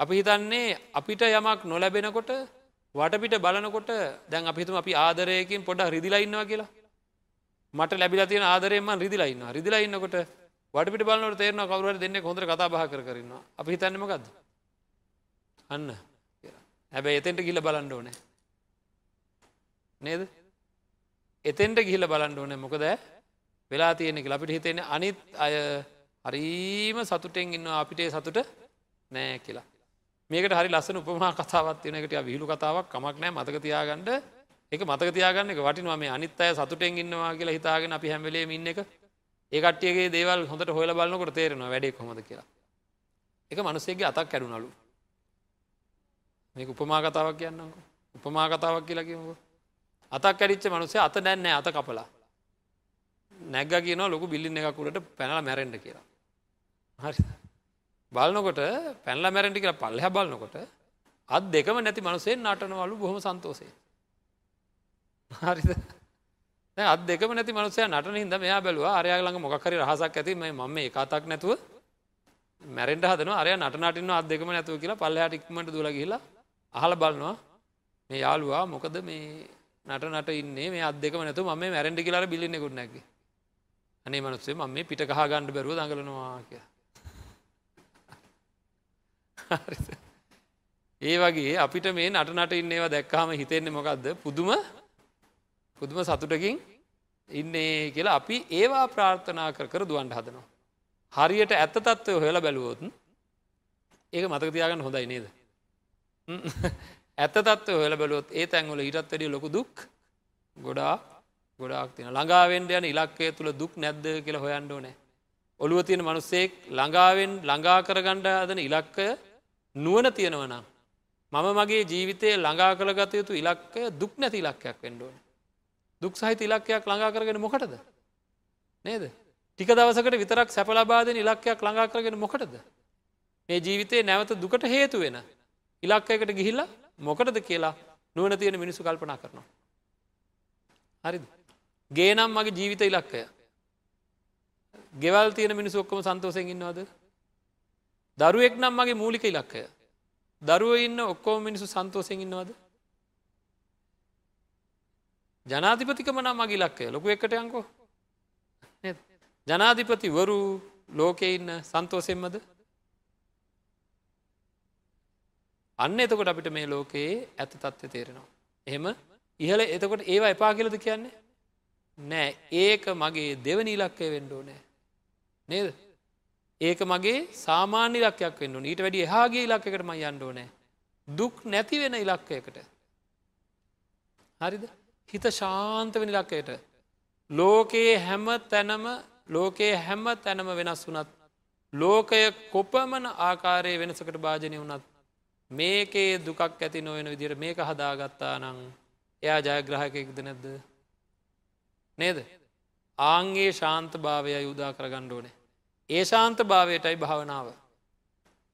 අපි හිතන්නේ අපිට යමක් නොලැබෙනකොට වටපිට බලනකොට දැන් අපිතුම අපි ආදරයකින් පොඩ රිදිලයින්නවා කියලා. මට ලැබිල තියෙන ආදරයම රිදිලයින්න රිදිලයින්නකොට වටපිට බලනට තේරන කවරුවට දෙන්න හොඳර කතා බහ කරන්න අපි හිතන්නමකක්ද අන්න. හැබැයි එතෙන්ට ගිල බලන්න ඕනෑ. නේද? එතෙන්ට ගිහිල බලන්න ඕනෑ මොකද වෙලා තියෙනෙක අපිට හිතෙන අනිත් අය හරීම සතුටෙන් ඉන්න අපිටේ සතුට නෑ කියලා. මේකට හරි ලස්සන උපමා කතාවත් වෙනකට විහිලු කතාවක් කමක් නෑ මතක තියාගන්නඩ එක මතක තියාගන්න එක වටිනවා. මේ අනිත් අය සතුටෙන් ඉන්නවා කියලා හිතාගෙන අපි හැම්වෙලේ ඉන්න එක. ඒකට්ටියගේ දේවල් හොඳට හොල බලන්නකොට තේරෙනවා වැඩේ කොමද කියලා. එක මනුස්සේගේ අතක් කැඩුනලු මේ උපමා කතාවක් කියන්නක උපමා කතාවක් කියලා කිවක අතක් කැඩිච්ච මනුසේ අත දැන්නෑ අත කපලා. නැග කියන ලොකු බිල්ලින්න එකකුරට පැනල මැරෙන්ඩ කියලා. හරි. බලනකොට පැල්ල මැරෙන්ටි කියලා පල්ලහ බලනකොට අත් දෙකම නැති මනුසේ නටනවලු බොහොම සන්තෝසේ හරිද? අත් දෙකම නැති මනුසය නටන හිද මෙයා බැලවා අරයා ළඟ මොකරි රහසක් ඇති මේ මම එකතක් නැතුව මැරෙන්ට හදන අරය නටනටින්න අත් දෙකම නැතුව කියලා පල්ලහට ඉක්මට දුල කියලා අහල බලනවා. මේ යාළුවා මොකද මේ නට නට ඉන්නේ? මේ අත් දෙකම නැතු ම මැරෙන්ටි කියලාර බිලින්නෙකුට නැකි අනේ මනුස්සේ ම මේ පිට කහ ගණඩ බැරුව දඟලනවා කිය ඒ වගේ අපිට මේ නටනට ඉන්නේවා දැක්කාම හිතෙන්නේ මොකක්ද පුදුම පුදුම සතුටකින් ඉන්නේ කියලා අපි ඒවා ප්‍රාර්ථනා කර කර දුවන්ට හදනවා. හරියට ඇත්ත තත්වය හොල බැලුවෝත් ඒක මතක තියාගන්න හොඳයි නේද. ඇත්ත තත්ව හොල බලොත් ඒ තැන්වල ඉටත් වැඩිය ලොකු දුක් ගොඩා ගොඩාක් තින ළඟාවෙන්ඩ යන ඉලක්කය තුළ දුක් නැද්ද කියලා හොයන්ඩෝ නෑ ඔළුව තියෙන මනුස්සෙක් ළඟාවෙන් ළඟා කරගණ්ඩ අදන ඉලක්කය නුවන තියෙනවනම්. මම මගේ ජීවිතය ළඟා කළ ගත යුතු ඉලක්කය දුක් නැති ඉලක්කයක් වෙන්ඩුවන. දුක් සහිත ඉලක්කයක් ළඟා කරගෙන මොකටද. නේද. ටික දවසකට විතරක් සැපලබාදන ඉලක්කයක් ළඟා කරගෙන මොකටද. මේ ජීවිතේ නැවත දුකට හේතු වෙන. ඉලක්කයකට ගිහිල්ලා මොකටද කියලා නුවන තියෙන මිනිසු කල්පනා කරනවා. හරිද. ගේනම් මගේ ජීවිත ඉලක්කය. ගෙවල් තියෙන මිනිස් ඔක්කම සන්තෝසයෙන් ඉන්නවාද. දරුවෙක් නම් මගේ මූලික ඉලක්කය. දරුව ඉන්න ඔක්කෝ මිනිසු සන්තෝසයෙන් ඉන්නවාද. ජනාධිපතිකම නම් මගේ ඉලක්කය. ලොකු එකට යංකෝ ජනාධිපති වරු ලෝකෙ ඉන්න සන්තෝසෙන්මද අන්න එතකොට අපිට මේ ලෝකයේ ඇත තත්ත්ව තේරෙනවා. එහෙම ඉහල එතකොට ඒවා එපා කියලද කියන්නේ? නෑ. ඒක මගේ දෙවනි ඉලක්කය වෙන්ඩෝ නෑ නේද? ඒක මගේ සාමාන්‍ය ඉලක්කයක් වෙන්න ඊට වැඩි එහාගේ ඉලක්කට ම යන්ඩෝ නෑ දුක් නැති වෙන ඉලක්කයකට. හරිද? හිත ශාන්ත වෙන ඉලක්කයට. ලෝකයේ හැම තැනම ලෝකයේ හැම තැනම වෙනස් වනත් ලෝකය කොපමන ආකාරය වෙනසකට භාජනය වනත් මේකේ දුකක් ඇති නොවෙන විදිර මේක හදාගත්තා නං එයා ජයග්‍රහකයෙක්ද නැද්ද? නේද? ආංගේ ශාන්ත භාවය යුදා කරගණ්ඩ ඕනේ. ඒ ශාන්ත භාවයටයි භාවනාව.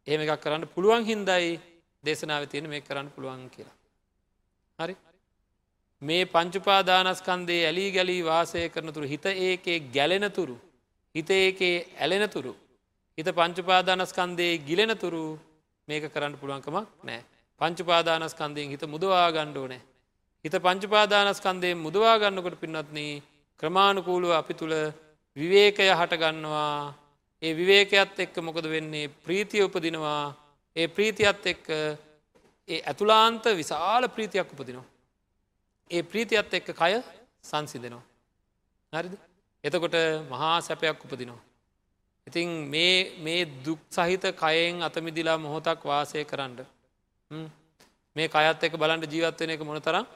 එහෙම එකක් කරන්න පුළුවන් හින්දයි දේශනාව තියෙන මේ කරන්න පුළුවන් කියලා. හරි? මේ පංචුපාදානස්කන්දේ ඇලී ගැලී වාසය කරනතුරු හිත ඒකේ ගැලෙනතුරු හිත ඒකේ ඇලෙනතුරු හිත පංචුපාදානස්කන්දේ ගිලෙනතුරු මේක කරන්න පුළුවන්කමක් නෑ පංචුපාදානස්කන්දයෙන් හිත මුදවා ගණ්ඩෝ නෑ හිත පංචුපාදානස්කන්දය මුදවා ගන්නකොට පින්නත්න ක්‍රමාණුකූලුව අපි තුළ විවේකය හටගන්නවා ඒ විවේකයත් එක්ක මොකද වෙන්නේ ප්‍රීතිය උපදිනවා ඒ ප්‍රීතියත් එක්ක ඒ ඇතුලාන්ත විශාල ප්‍රීතියක් උපදිනවා. ඒ ප්‍රීතියත් එක්ක කය සංසිදෙනවා. හරිද එතකොට මහා සැපයක් උපදිනවා. ඉතින් මේ දුක් සහිත කයෙන් අතමිදිලා මොහොතක් වාසය කරන්න. මේ කයත් එක බලන්ට ජීවත්වන එක මොන තරම්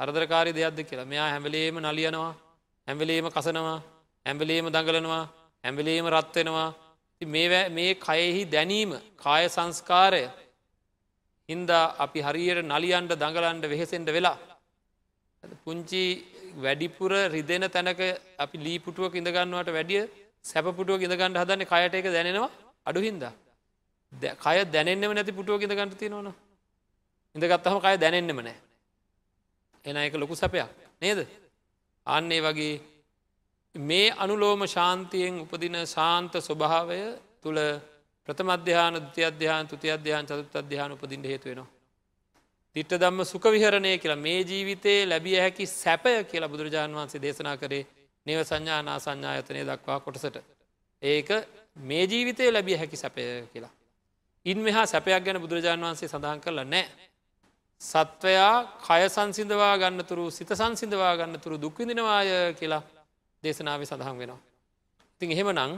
අරදරකාරි දෙයක්ද කියලා මෙයා හැමලේම නලියනවා ඇම්වලේම කසනවා ඇම්වලේම දඟලනවා ඇම්වලේම රත්වෙනවා මේ කයෙහි දැනීම කාය සංස්කාරය හින්දා අපි හරියට නලියන්ට දඟලන්ට වෙහෙසෙන්ට වෙලා. පුංචි වැඩිපුර රිදෙන තැනක අපි ලීපුටුවක් ඉඳගන්නවට වැඩිය සැපපුටුව ඉඳගන්න හදන්නේ කයට එක දැනෙනවා අඩු හින්දා. කය දැනෙන්නෙම නැති පුටුව ඉඳගන්නට තියෙනවන ඉඳගත්තහම කය දැනෙන්නෙම නෑ එන එක ලොකු සැපයක්. නේද? අන්නේ වගේ මේ අනුලෝම ශාන්තියෙන් උපදින ශාන්ත ස්වභාවය තුළ ප්‍රථම අධ්‍යාන දෘති අධ්‍යාන තුති අධ්‍යාන චතුත් අධ්‍යාන උපදින්ට හේතුවෙනවා. තිට්ට දම්ම සුක විහරණය කියලා මේ ජීවිතයේ ලැබිය හැකි සැපය කියලා බුදුරජාණන් වහන්සේ දේශනා කරේ නව සංඥානා සංඥායතනය දක්වා කොටසට. ඒක මේ ජීවිතය ලැබිය හැකි සැපය කියලා. ඉන් මෙහා සැපයක් ගැන බුදුරජාණන් වහන්සේ සඳහන් කරලා නෑ. සත්වයා කය සංසිඳවා ගන්නතුරු සිත සංසිඳවා ගන්නතුරු දුක්විදිනවාය කියලා දේශනාව සඳහන් වෙනවා. ඉතින් එහෙම නං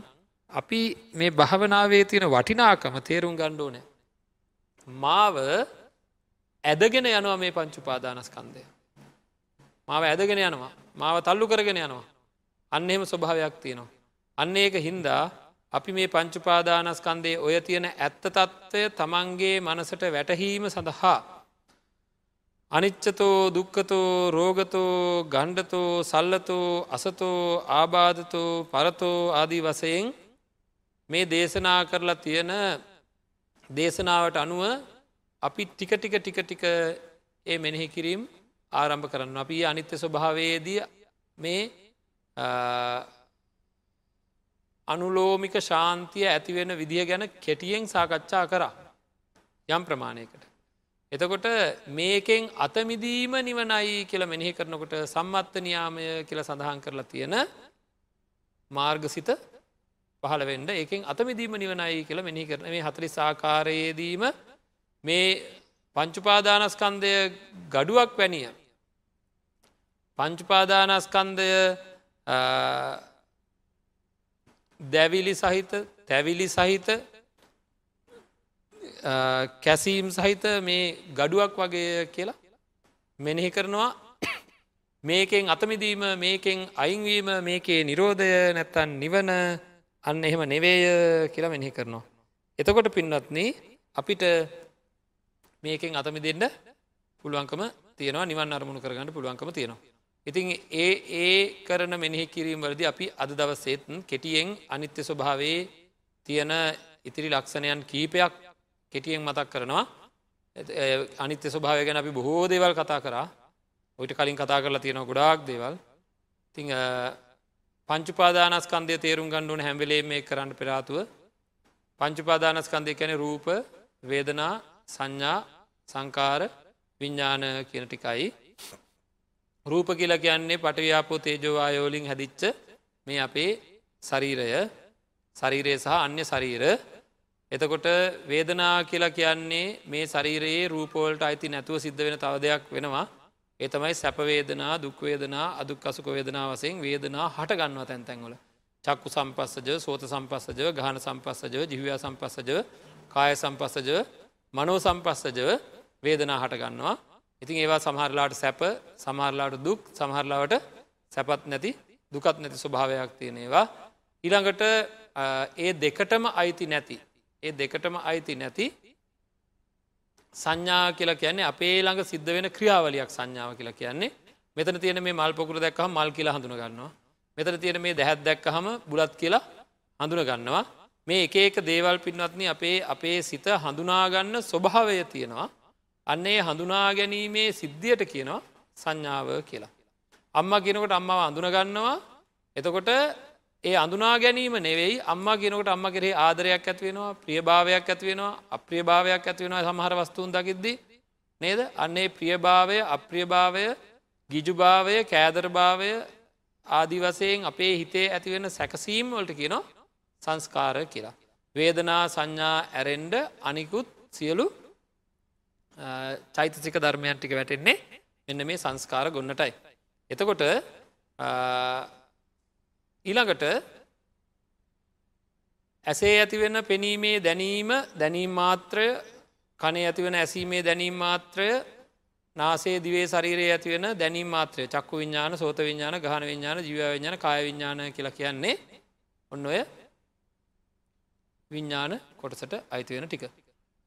අපි මේ භාවනාවේ තියෙන වටිනාකම තේරුම් ගණ්ඩෝ නෑ. මාව ඇදගෙන යනවා මේ පංචුපාදානස්කන්දය. මාව ඇදගෙන යනවා මාව තල්ලු කරගෙන යනවා. අන්න එහෙම ස්වභාවයක් තියෙනවා. අන්න ඒක හින්දා අපි මේ පංචුපාදානස්කන්දේ ඔය තියෙන ඇත්ත තත්ත්වය තමන්ගේ මනසට වැටහීම සඳහා අනිච්චතෝ දුක්කතෝ රෝගතෝ ගණ්ඩතෝ සල්ලතෝ අසතෝ ආබාධතෝ පරතෝ ආදී වසයෙන් මේ දේශනා කරලා තියෙන දේශනාවට අනුව අපි ටික ටික ටික ටික ඒ මෙනෙහි කිරීම් ආරම්භ කරන්න අපි අනිත්‍ය ස්වභාවයේදී මේ අනුලෝමික ශාන්තිය ඇතිවෙන විදිහ ගැන කෙටියෙන් සාකච්ඡා කරා. යම් ප්‍රමාණයකට. එතකොට මේකෙන් අතමිදීම නිවනයි කියල මෙනෙහි කරනකොට සම්මත්ත නියාමය කියල සඳහන් කරලා තියෙන මාර්ගසිත පහළවෙන්ඩ ඒකෙන් අතමිදීම නිවනයි කියල මෙහි කරන මේ හතරි සාකාරයේදීම මේ පංචුපාදානස්කන්දය ගඩුවක් වැනිය. පංචුපාදානස්කන්දය දැවිලි සහිත තැවිලි සහිත කැසීම් සහිත මේ ගඩුවක් වගේ කියලා මෙනෙහි කරනවා මේකෙන් අතමිදීම මේකෙන් අයින්වීම මේකේ නිරෝධය නැත්තන් නිවන අන්න එහෙම නෙවේය කියලා මෙනෙහි කරනවා. එතකොට පින්නත්න අපිට මේකෙන් අතමි දෙන්න පුළුවන්කම තියෙනවා නිවන් අරමුණු කරගන්න පුළුවන්කම තියෙනවා. ඉතින් ඒ ඒ කරන මෙනෙහි කිරීම වලදි අපි අද දවසේත් කෙටියෙන් අනිත්‍ය ස්වභාවේ තියෙන ඉතිරි ලක්ෂණයන් කීපයක් කෙටියෙන් මතක් කරනවා. අනිත්‍ය ස්වභාවය ගැන අපි බොහෝ දේවල් කතා කරා. ඔයිට කලින් කතා කරලා තියෙනවා ගොඩාක් දේවල්. ති පංචුපාදානස්කන්දය තේරුම් ගණ්ඩුවන හැම්වෙලේ මේ කරන්න පෙරාතුව පංචුපාදානස්කන්දය කැන රූප වේදනා සංඥා සංකාර විඤ්ඥාන කියන ටිකයි. රූප කියලා කියන්නේ පටව්‍යාපෝ තේජෝවායෝලින් හැදිච්ච මේ අපේ ශරීරය. ශරීරය සහ අන්‍ය ශරීර. එතකොට වේදනා කියලා කියන්නේ මේ ශරීරයේ රූපෝල්ට අයිති නැතුව සිද්ධ වෙන තව දෙයක් වෙනවා. ඒ තමයි සැපවේදනා දුක්වේදනා අදුක් අසුක වේදනා වසයෙන් වේදනා හට ගන්නවා තැන් තැන්වල චක්කු සම්පස්සජ සෝත සම්පස්සජව ගහන සම්පස්සජව ජිව්‍යා සම්පස්සජව කාය සම්පස්සජව මනෝ සම්පස්සජව වේදනා හට ගන්නවා. ඉතින් ඒවා සමහරලාට සැප සමහරලාට දුක් සමහරලාවට සැපත් නැති දුකත් නැති ස්වභාවයක් තියෙන ඒවා. ඊළඟට ඒ දෙකටම අයිති නැති ඒ දෙකටම අයිති නැති සංඥා කියලා කියන්නේ අපේ ළඟ සිද්ධ වෙන ක්‍රියාවලියක් සංඥාව කියලා කියන්නේ. මෙතන තියෙන මේ මල් පොකුර දැක්කහම මල් කියලා හඳුන ගන්නවා මෙතන තියෙන මේ දැහැත් දැක්කහම බුලත් කියලා හඳුන ගන්නවා මේ එක එක දේවල් පින්වත්න අපේ අපේ සිත හඳුනාගන්න ස්වභාවය තියෙනවා. අන්නේ හඳුනා ගැනීමේ සිද්ධියට කියනවා සංඥාව කියලා. අම්ම කියනකොට අම්මාව අඳුනගන්නවා එතකොට ඒ අඳුනා ගැනීම නෙවෙයි අම්ම කියනකට අම්ම කරේ ආදරයක් ඇතිවෙනවා ප්‍රියභාවයක් ඇතිවෙනවා අප්‍රියභාවයක් ඇතිවෙනවා සමහර වස්තුූන් දකිද්දි නේද අන්නේ ප්‍රියභාවය අප්‍රියභාවය ගිජුභාවය කෑදරභාවය ආදි වසයෙන් අපේ හිතේ ඇතිවෙන සැකසීම් වලට කියනවා සංස්කාර කියලා. වේදනා සංඥා ඇරෙන්ඩ අනිකුත් සියලු චෛතසික ධර්මයන් ටික වැටෙන්නේ මෙන්න මේ සංස්කාර ගොන්නටයි. එතකොට ඊළඟට ඇසේ ඇතිවෙන පෙනීමේ දැනීම දැනීම් මාත්‍රය කනේ ඇතිවෙන ඇසීමේ දැනීම් මාත්‍රය නාසේ දිවේ ශරීරයේ ඇතිවෙන දැනීම් මාත්‍රය චක්කු විඤ්ඥාන සෝත විඤ්ඥාන ගහන විඤ්ඥාන ජීව විඤ්ඥාන කාය විඤ්ඥාන කියලා කියන්නේ ඔන්න ඔය විඤ්ඥාන කොටසට අයිතිවෙන ටික.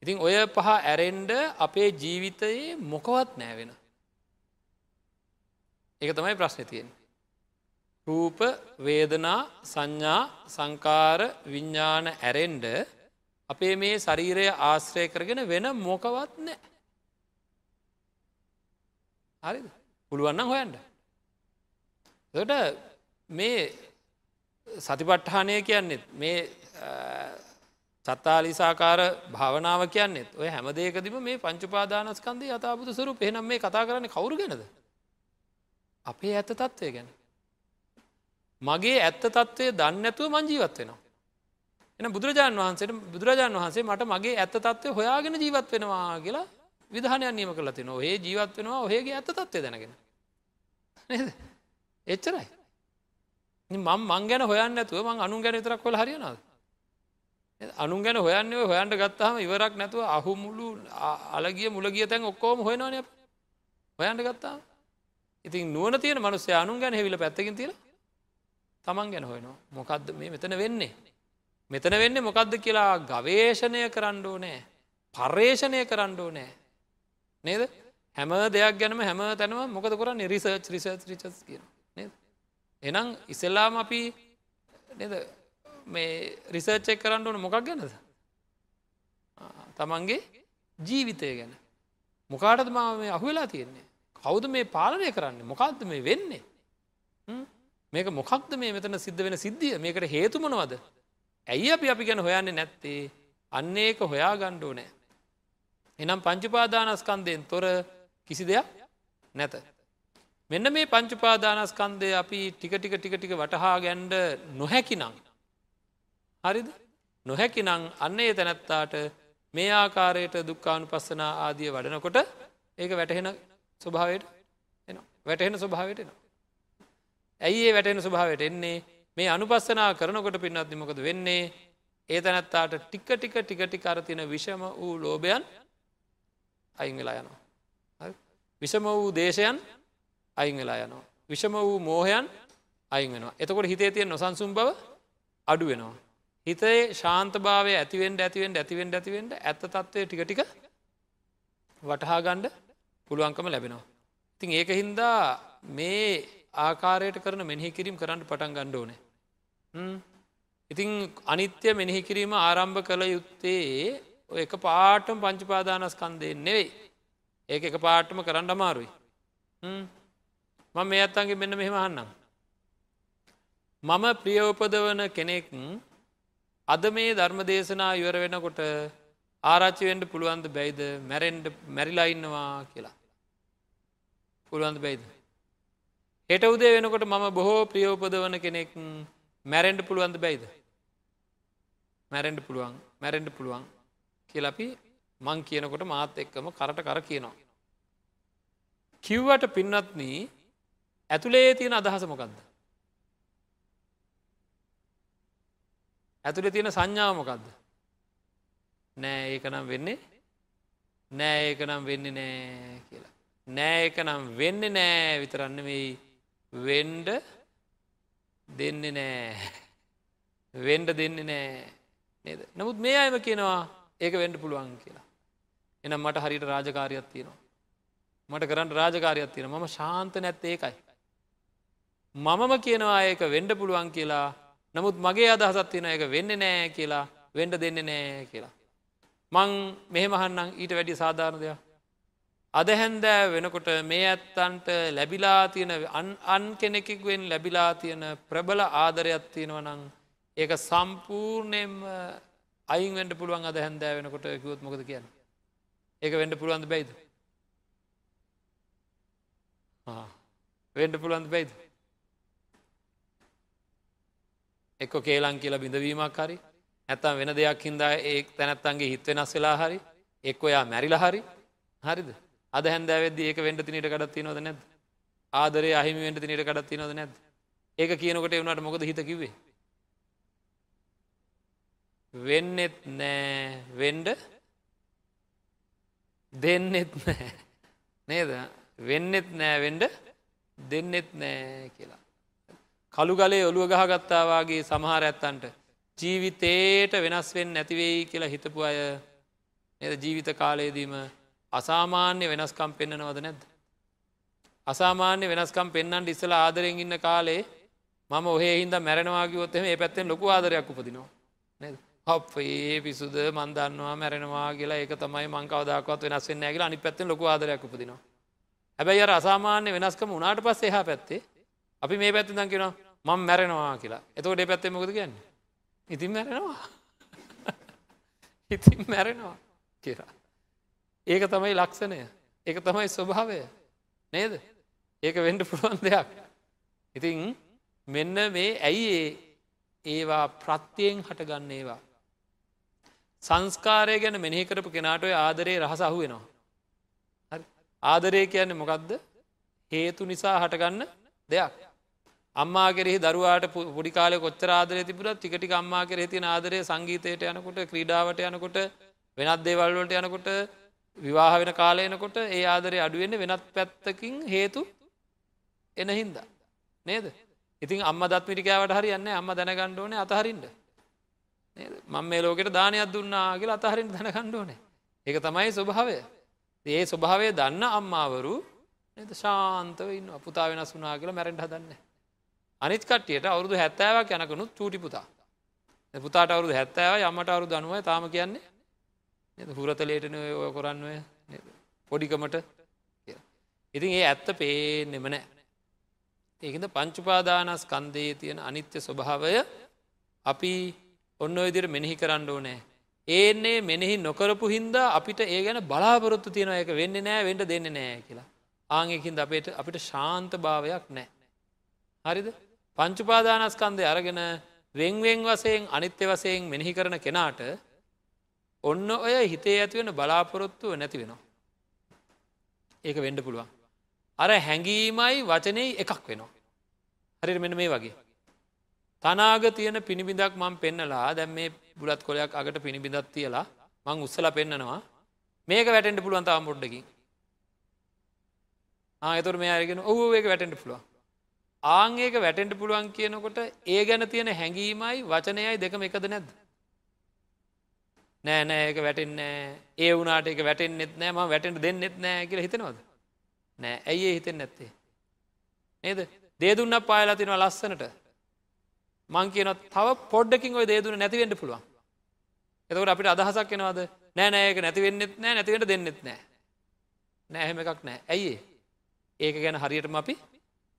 ඉතින් ඔය පහ ඇරෙන්ඩ අපේ ජීවිතයේ මොකවත් නෑවෙන. ඒක තමයි ප්‍රශ්න තියෙන්. රූප වේදනා සංඥා සංකාර විඤ්ඥාන ඇරෙන්ඩ අපේ මේ ශරීරය ආශ්‍රය කරගෙන වෙන මොකවත් නෑ. හරි පුළුවන්න හොයන්ට. ට මේ සතිපට්ඨානය කියන්නෙත් මේ චත්තාලිසාකාර භාවනාව කියන්නෙත් ඔය හැමදේකදිම මේ පංචුපාදානස්කන්දේ අතාපුතු සරු පෙනම් මේ කතා කරන්න කවරු ගැනද. අපේ ඇත්ත තත්ත්වය ගැන. මගේ ඇත්ත තත්ත්වය දන්නඇතුව මංජීවත් වෙනවා. එන බුදුරජාණන් වහන්සේට බුදුරජාණන් වහන්සේ මට මගේ ඇත්ත තත්වය හොයාගෙන ජීවත් වෙනවා කියලා විධානයක් නියම කළ තින ඔහේ ජීවත් වෙනවා ඔහේගේ ඇත්ත තත්වය දැනගෙන. එච්චරයි. මං මං ගැන හොයන්න ඇතුව මං අනු ගැන තරක් කොල හරියනද. අනුන් ගැන හොයන්න හොයන්ට ගත්තාම ඉවරක් නැතුව අහු මුළු අලගිය මුලගිය තැන් ඔක්කෝම හොයනවාන හොයන්ට ගත්තා ඉතින් නුවන තියෙන මනුස්සේ අනුන් ගැන හෙවිල පැත්තකින් තිල තමන් ගැන හොයනවා. මොකක්ද මේ මෙතන වෙන්නේ? මෙතන වෙන්නේ මොකක්ද කියලා ගවේශණය කරන්නඩෝ නෑ පර්යේෂණය කරන්නඩෝ නෑ නේද? හැම දෙයක් ගැනම හැම තැනව මොකද කරන්න? රිසර්ච් රිසර්ච් රිචස් කියන නේද? එනම් ඉසෙල්ලාම අපි නද? මේ රිසර්ච්චෙක් කරන්න ඕන මොකක් ගැනද? තමන්ගේ ජීවිතය ගැන. මොකාටද මා මේ අහුවෙලා තියෙන්නේ? කවුද මේ පාලනය කරන්න? මොකක්ද මේ වෙන්නේ? මේක මොකක්ද මේ මෙතන සිද්ධ වෙන සිද්ධිය? මේකට හේතුමනවද ඇයි අපි අපි ගැන හොයන්නේ නැත්තේ? අන්න ඒක හොයා ගණ්ඩෝ නෑ එනම් පංචුපාදානස්කන්දයෙන් තොර කිසි දෙයක් නැත. මෙන්න මේ පංචුපාදානස්කන්දය අපි ටික ටික ටික ටික වටහා ගැන්ඩ නොහැකි නං හරිද? නොහැකි නං අන්න ඒ තැනැත්තාට මේ ආකාරයට දුක්කානු පස්සනා ආදිය වඩනකොට ඒක වැටහෙන ස්වභාවයට එන වැටහෙන ස්වභාවයට එන. ඇයි ඒ වැටෙන ස්වභාවයට එන්නේ මේ අනුපස්සනා කරනකොට පින්නත් මොකද වෙන්නේ ඒ තැනැත්තාට ටික්ක ටික ටික ටි කරතින විෂම වූ ලෝභයන් අයින් වෙලා යනවා. විෂම වූ දේශයන් අයින් වෙලා යනවා. විෂම වූ මෝහයන් අයින් වෙනවා. එතකොට හිතේ තියෙන් නොසන්සුම් බව අඩු වෙනවා. හිතේ ශාන්තභාවය ඇතිවෙන්ට ඇතිවෙන්ට ඇතිවෙන්ට ඇතිවෙන්ට ඇත්ත තත්වය ටික ටික වටහා ගණ්ඩ පුළුවන්කම ලැබෙනවා. ඉතින් ඒක හින්දා මේ ආකාරයට කරන මෙහි කිරීම කරන්න පටන් ගණ්ඩ ඕනේ. ඉතිං අනිත්‍ය මෙනෙහි කිරීම ආරම්භ කළ යුත්තේ ඔය එක පාටම පංචිපාදානස්කන්දය නෙවෙයි. ඒක එක පාටම කරන්න අමාරුයි. මම මේ අත්තන්ගේ මෙන්න මෙහෙම අහන්නම්. මම ප්‍රියෝපදවන කෙනෙක් අද මේ ධර්ම දේශනා ඉවර වෙනකොට ආරච්චිවෙන්ට පුළුවන්ද බැයිද? මැරෙන්ඩ මැරිලා ඉන්නවා කියලා. පුළුවන්ද බැයිද? හෙට උදේ වෙනකොට මම බොහෝ ප්‍රියෝපදවන කෙනෙක් මැරෙන්ඩ පුළුවන්ද බැයිද මැරෙන්ඩ පුළුවන් මැරෙන්ඩ පුළුවන් කියලපි මං කියනකොට මාත් එක්කම කරට කර කියනවා. කිව්වට පින්නත්න ඇතුළේ තියෙන අදහස මොකක්ද. ඇතුළේ තියෙන සංඥාවමොකක්ද. නෑ ඒක නම් වෙන්නේ නෑ ඒක නම් වෙන්නේ නෑ කියලා. නෑ එක නම් වෙන්න නෑ විතරන්න වෙයි වෙන්ඩ දෙන්නේ නෑ. වෙන්ඩ දෙන්නේ නෑ නේද? නමුත් මේ අයම කියනවා ඒක වෙන්ඩ පුළුවන් කියලා. එනම් මට හරිට රාජකාරයක් තියෙනවා. මට කරන්න රාජකාරයක් තියෙන මම ශාන්ත නැත්ත ඒකයි. මමම කියනවා ඒක වෙන්ඩ පුළුවන් කියලා. නමුත් මගේ අදහසත් තියෙන එක වෙන්න නෑ කියලා. වෙන්ඩ දෙන්න නෑ කියලා. මං මෙහෙමහන්නම් ඊට වැඩි සාධාරණ දෙයක්. අද හැන්දෑ වෙනකොට මේ ඇත්තන්ට ලැබිලා තියෙන අන් කෙනෙකෙක්වෙන් ලැබිලා තියෙන ප්‍රබල ආදරයක් තියෙනව නං ඒක සම්පූර්ණයෙන්ම අයින් වෙන්ඩ පුළුවන් අද හැන්දෑ වෙනකොට කිවොත් මොකද කියන්න? ඒක වෙන්ඩ පුළුවන්ද බැයිද? වෙන්ඩ පුළුවන්ද බැයිද? එක්ක කේලං කියලා බිඳවීමක් හරි ඇත්තම් වෙන දෙයක් හින්දා ඒ තැනැත්තන්ගේ හිත් වෙනස් වෙලා හරි එක් ඔයා මැරිලා හරි හරිද? අද හැන්දෑවෙද ඒක වෙන්ඩ තිනට කඩත් නොද නැද ආදරේ අහිමි වෙන්ට තිනට කඩත් නොද නැද ඒක කියනකොට එවුණට මොකද හිත කිවේ වෙන්නෙත් නෑ. වෙන්ඩ දෙන්නෙත් නෑ. නේද? වෙන්නෙත් නෑ වෙන්ඩ දෙන්නෙත් නෑ කියලා. කළු ගලේ ඔළුව ගහගත්තාවාගේ සමහර ඇත්තන්ට ජීවිතේට වෙනස් වෙන් නැතිවෙයි කියලා හිතපු අය. නද? ජීවිත කාලයේදීම අසාමාන්‍ය වෙනස්කම් පෙන්න්නනවද නැද්ද. අසාමාන්‍ය වෙනස්කම් පෙන්න්නට ඉස්සල ආදරෙන් ඉන්න කාලේ මම ඔහේ හින්ද මැරෙනවාගේොත්තම ඒ පැත්තෙන් ලොකු ආදරයක් උපදිනවා. නද. හප්ේ පිසුද මන්දන්නවා මැරෙනවා කියලා ඒක තමයි මංකවදක්වත් වෙනස් වෙන්න ඇගල අනි පැත්තෙන් ලොක ආදරයක් උපදිනවා. හැබැයි අර අසාමාන්‍ය වෙනස්කම උනාට පස්ස එහා පැත්තේ අපි මේ පැත්ති දන් කියෙන මං මැරෙනවා කියලා. එතකොට පැත්තේ මොකද කියන්න? ඉතින් මැරෙනවා. ඉතින් මැරෙනවා කියලා. ඒක තමයි ලක්ෂණය. ඒක තමයි ස්වභාවය. නේද? ඒක වෙන්ඩ පුළුවන් දෙයක්. ඉතින් මෙන්න මේ ඇයි ඒවා ප්‍රත්තියෙන් හටගන්න ඒවා? සංස්කාරය ගැන මෙනෙහි කරපු කෙනාට ඔය ආදරේ රහස අහු වෙනවා. ආදරය කියන්නේ මොකක්ද හේතු නිසා හටගන්න දෙයක්. අම්මා කෙරෙහි දරුවාට පොඩි කාලෙ කොච්චර ආදරය තිබුණත් ටික ටික අම්මා කෙරෙහි තියෙන ආදරය සංගීතයට යනකොට ක්‍රීඩාවට යනකොට වෙනත් දේවල් වලට යනකොට විවාහ වෙන කාලය එනකොට ඒ ආදරය අඩුවෙන්නේ වෙනත් පැත්තකින් හේතු එන හින්දා. නේද? ඉතින් අම්ම දත් මිටිකෑවට හරි යන්න අම්ම දැනගණ්ඩ ඕනේ අතහරින්ට මං මේ ලෝකට දානයක් දුන්නා කියලා අතහරින් දැනකණ්ඩ ඕනේ. ඒක තමයි ස්වභාවය. ඒ ස්වභාවය දන්න අම්මාවරු ශාන්තව ඉන්න පුතා වෙනස් වනා කියලා මැරෙන්ට හදන්න අනිත් කට්ටියට අවුරුදු හැත්තෑවක් යනකනුත් චූටි පුතා. පුතාට අවුරුදු හැත්තෑව යමට අවුරු දනුව තාම කියන්නේ හුරතලේටන ඔය කොරන්නුව පොඩිකමට ඉතින් ඒ ඇත්ත පේනෙම නෑ ඒකද පංචුපාදානස් කන්දයේ තියෙන අනිත්‍ය ස්වභාවය අපි ඔන්න ඔයිදිර මෙනෙහි කරන්න ඕනෑ. ඒන්නේ මෙනෙහි නොකරපු හින්දා අපිට ඒ ගැන බලාපොරොත්තු තියෙන එක වෙන්න නෑ වෙන්ට දෙන්න නෑ කියලා. ආංකින්ද අපට අපිට ශාන්ත භාවයක් නෑ. හරිද පංචුපාදානස්කන්දය අරගෙන වෙංවෙන් වසයෙන් අනිත්‍ය වසයෙන් මෙනෙහි කරන කෙනාට ඔන්න ඔය හිතේ ඇතිවෙන බලාපොරොත්තුව නැති වෙනවා. ඒක වෙන්ඩ පුළුවන්. අර හැඟීමයි වචනය එකක් වෙනවා. හරිට මෙන මේ වගේ. තනාග තියෙන පිණිබිඳක් මං පෙන්නලා දැම් මේ බුලත් කොලයක් අගට පිණිබිඳත් තියලා මං උත්සල පෙන්න්නනවා මේක වැටෙන්ට පුළුවන් තාම් පොඩ්ඩකින් ආයතුර මේ අයගෙන ඔහු ඒක වැටෙන්ට පුළුවන් ආංඒක වැටෙන්ට පුළුවන් කියනකොට ඒ ගැන තියෙන හැඟීමයි වචනයයි දෙකම එකද නැද්ද. නෑ නෑ ඒක වැටෙන්නෑ ඒ වුනාට එක වැටෙන්න්නෙත් නෑ ම වැටෙන්ට දෙන්නෙත් නෑ කියල හිතනවද. නෑ ඇයි හිතෙන් නැත්තේ. නේද දේදුන්න පායලා තිනවා ලස්සනට මං කියන තව පොඩ්ඩකින් ඔය දේදුන නැතිවෙන්න පුළුවන්. එතකට අපිට අදහසක් එනවාද නෑ නෑක නැතිවෙන්නෙත් නෑ නැතිවට දෙන්නෙත් නෑ නෑහෙම එකක් නෑ ඇයි ඒක ගැන හරියටම අපි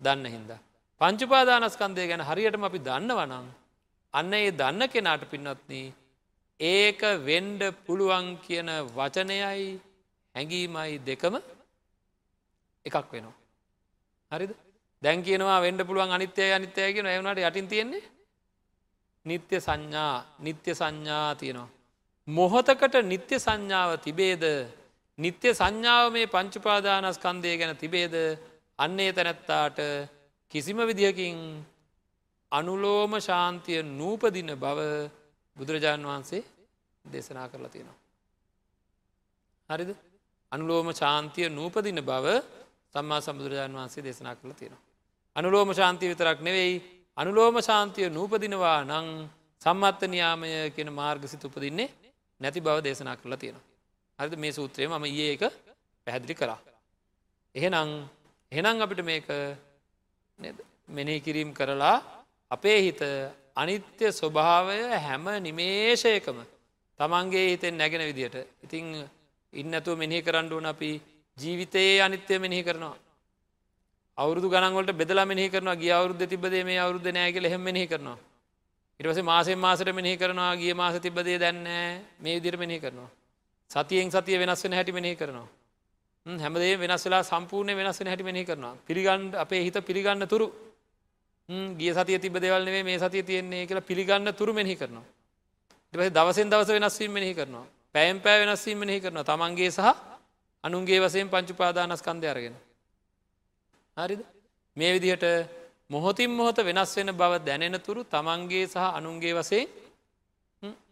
දන්න හින්දා. පංචුපාදානස්කන්දය ගැන හරියටම අපි දන්නවනං අන්න ඒ දන්න කෙනාට පින්නත්න ඒක වෙන්ඩ පුළුවන් කියන වචනයයි හැඟීමයි දෙකම එකක් වෙනවා. හරිද දැන් කියනවා වෙන්ඩ පුළුවන් අනිත්‍යය අනිත්‍යය කියෙන එවනට යටින් තියෙන්නේ නිත්‍ය සංඥා නිත්‍ය සංඥා තියෙනවා. මොහොතකට නිත්‍ය සංඥාව තිබේද නිත්‍ය සංඥාව මේ පංචුපාදානස්කන්දය ගැන තිබේද අන්නේ තැනැත්තාට කිසිම විදිහකින් අනුලෝම ශාන්තිය නූපදින බව බුදුරජාණන් වහන්සේ දේශනා කරලා තියෙනවා. හරිද අනුලෝම ශාන්තිය නූපදින බව සම්මා සම්බුදුරජාණන් වහන්සේ දේශනා කරලා තියෙනවා. අනුලෝම ශාන්තිය විතරක් නෙවෙයි අනුලෝම ශාන්තිය නූපදිනවා නං සම්මත්ත නියාමය කියෙන මාර්ගසිත උපදින්නේ නැති බව දේශනා කරලා තියෙනවා. හරිද මේ සූත්‍රය මම ඒ එක පැහැදිලි කරා. එහෙනම් එහෙනම් අපිට මේක මෙනෙහි කිරීම් කරලා අපේ හිත අනිත්‍ය ස්වභාවය හැම නිමේෂයකම තමන්ගේ හිතෙන් නැගෙන විදියට ඉතිං ඉන්නතුව මෙහි කරන්නුවන අපි ජීවිතයේ අනිත්‍යය මෙහි කරනවා. අවුරදු ගනන්වලට බෙදලා මෙහි කරනවා ගිය අවුරුද්ධ තිබදේ මේ අවුරුද්ධ නෑගල හෙම මෙහි කරනවා. ඉටවස මාසෙන් මාසට මෙහි කරනවා ගිය මාස තිබදේ දැන්න මේ විදිර මෙහි කරනවා. සතියෙන් සතිය වෙනස් වෙන හැටි මෙහි කරනවා. හැමදේ වෙනස් වෙලා සම්පූර්ණය වෙනස් වෙන හැටි මෙහි කරනවා. පිළිගන්ඩ අපේ හිත පිළිගන්න තුරු ගිය සතිය තිබ දෙවල්නේ මේ සතිය තියෙන්නේ කියලා පිළිගන්න තුරු මෙහි කරනවා. ඉටපස දවසෙන් දවස වෙනස්වීම මෙහි කරනවා. පැයම් පෑ වෙනස්වීම මෙහි කරනවා තමන්ගේ සහ අනුන්ගේ වසයෙන් පංචුපාදානස්කන්ධය අරගෙන. හරිද මේ විදිහට මොහොතින් මොහොත වෙනස් වෙන බව දැනෙන තුරු තමන්ගේ සහ අනුන්ගේ වසේ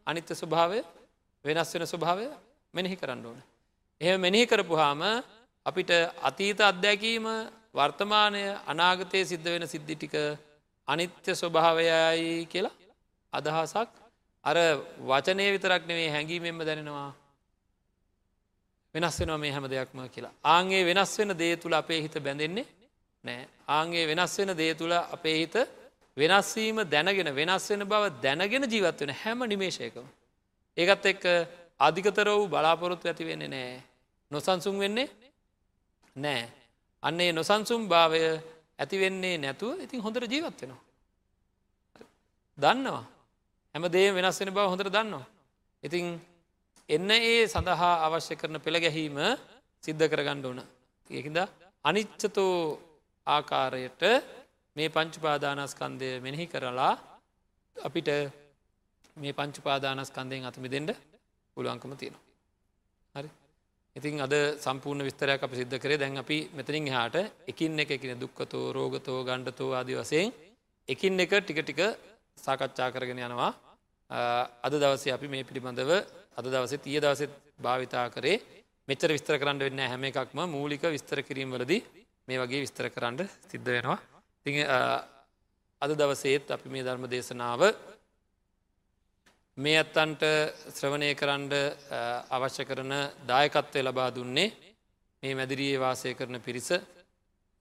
අනිත්‍ය ස්වභාවය වෙනස් වෙන ස්වභාවය මෙනෙහි කරන්න ඕන. එහෙම මෙනෙහි කරපුහාම අපිට අතීත අත්දැකීම වර්තමානය අනාගතය සිද්ධ වෙන සිද්ධි ටික අනිත්‍ය ස්වභාවයයි කියලා අදහසක් අර වචනය විතරක් නෙවේ හැඟීමෙන්ම දැනෙනවා වෙනස් වෙනවා මේ හැම දෙයක්ම කියලා. ආන්ගේ වෙනස් වෙන දේ තුළ අපේ හිත බැඳෙන්නේ නෑ ආන්ගේ වෙනස් වෙන දේ තුළ අපේ හිත වෙනස්වීම දැනගෙන වෙනස් වෙන බව දැනගෙන ජීවත් වෙන හැම නිමේශයකම. ඒකත් එක්ක අධිකතර වූ බලාපොරොත්තු ඇති වෙන්නේ නෑ. නොසන්සුම් වෙන්නේ නෑ. අන්නේ නොසන්සුම් භාවය ඇතිවෙන්නේ නැතුව ඉතින් හොඳට ජීවත් වෙනවා. දන්නවා. හැම දේ වෙනස් වෙන බව හොඳට දන්නවා. ඉතින් එන්න ඒ සඳහා අවශ්‍ය කරන පෙළ ගැහීම සිද්ධ කරගණ්ඩ ඕන. ඒකිද අනිච්චතෝ ආකාරයට මේ පංචුපාදානස්කන්දය මෙනෙහි කරලා අපිට මේ පංචුපාදානස්කන්දයෙන් අතමි දෙෙන්ට පුළුවන්කම තියෙනවා. හරි ඉතින් අද සම්පූර්ණ විස්තරයක් අප සිද්ධ කරේ. දැන් අපි මෙතනින් හාට එකින් එක එකන දුක්කතෝ රෝගතෝ ගණ්ඩතෝ ආදි වසයෙන් එකින් එක ටික ටික සාකච්ඡා කරගෙන යනවා. අද දවසේ අපි මේ පිළිබඳව අද දවසේ තිය දවසෙත් භාවිතා කරේ මෙච්චර විස්තර කරන්න වෙන්න හැම එකක්ම. මූලික විස්තර කිරීම් වලදී මේ වගේ විස්තර කරන්න සිද්ධ වෙනවා. ති අද දවසේත් අපි මේ ධර්ම දේශනාව මේ අත්තන්ට ශ්‍රවණය කරන්න අවශ්‍ය කරන දායකත්වය ලබා දුන්නේ මේ මැදිරියේ වාසය කරන පිරිස.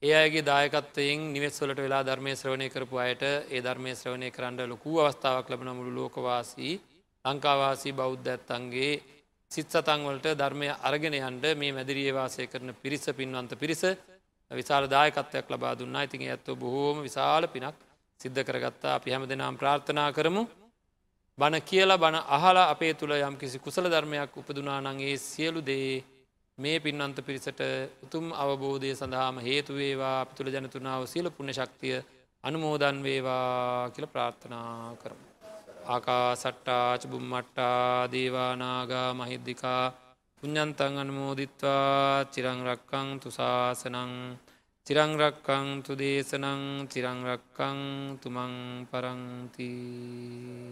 ඒ අයගේ දායකත්වයෙන් නිවෙස්වලට වෙලා ධර්මය ශ්‍රවණය කරපු අයට ඒ ධර්මය ශ්‍රවණය කරන්න ලොකූ අවස්ථාවක් ලබන මුළු ලෝකවාසී ලංකාවාසී බෞද්ධ ඇත්තන්ගේ සිත් සතන්වලට ධර්මය අරගෙන යන්ට මේ මැදිරියේ වාසය කරන පිරිස පින්වන්ත පිරිස විශාල දායකත්වයක් ලබා දුන්නා. ඉතින් ඇත්ව බොහෝම විශාල පිනක් සිද්ධ කරගත්තා. අපි හැම දෙනම් ප්‍රාර්ථනා කරමු. බණ කියලා බණ අහලා අපේ තුළ යම් කිසි කුසල ධර්මයක් උපදුනා නගේ සියලු දේ මේ පින්වන්ත පිරිසට උතුම් අවබෝධය සඳහාම හේතුවේවා අපි තුළ ජනතුනාව සියල පුුණ ශක්තිය අනුමෝදන් වේවා කියල ප්‍රාර්ථනා කරමු. ආකා සට්ටාච බුම්මට්ටා දේවානාගා මහිද්දිකා පුඤ්ඥන්තන් අනුමෝදිත්වා චිරංරක්කං තුසාසනං චිරංරක්කං තු දේශනං චිරංරක්කං තුමං පරංතිී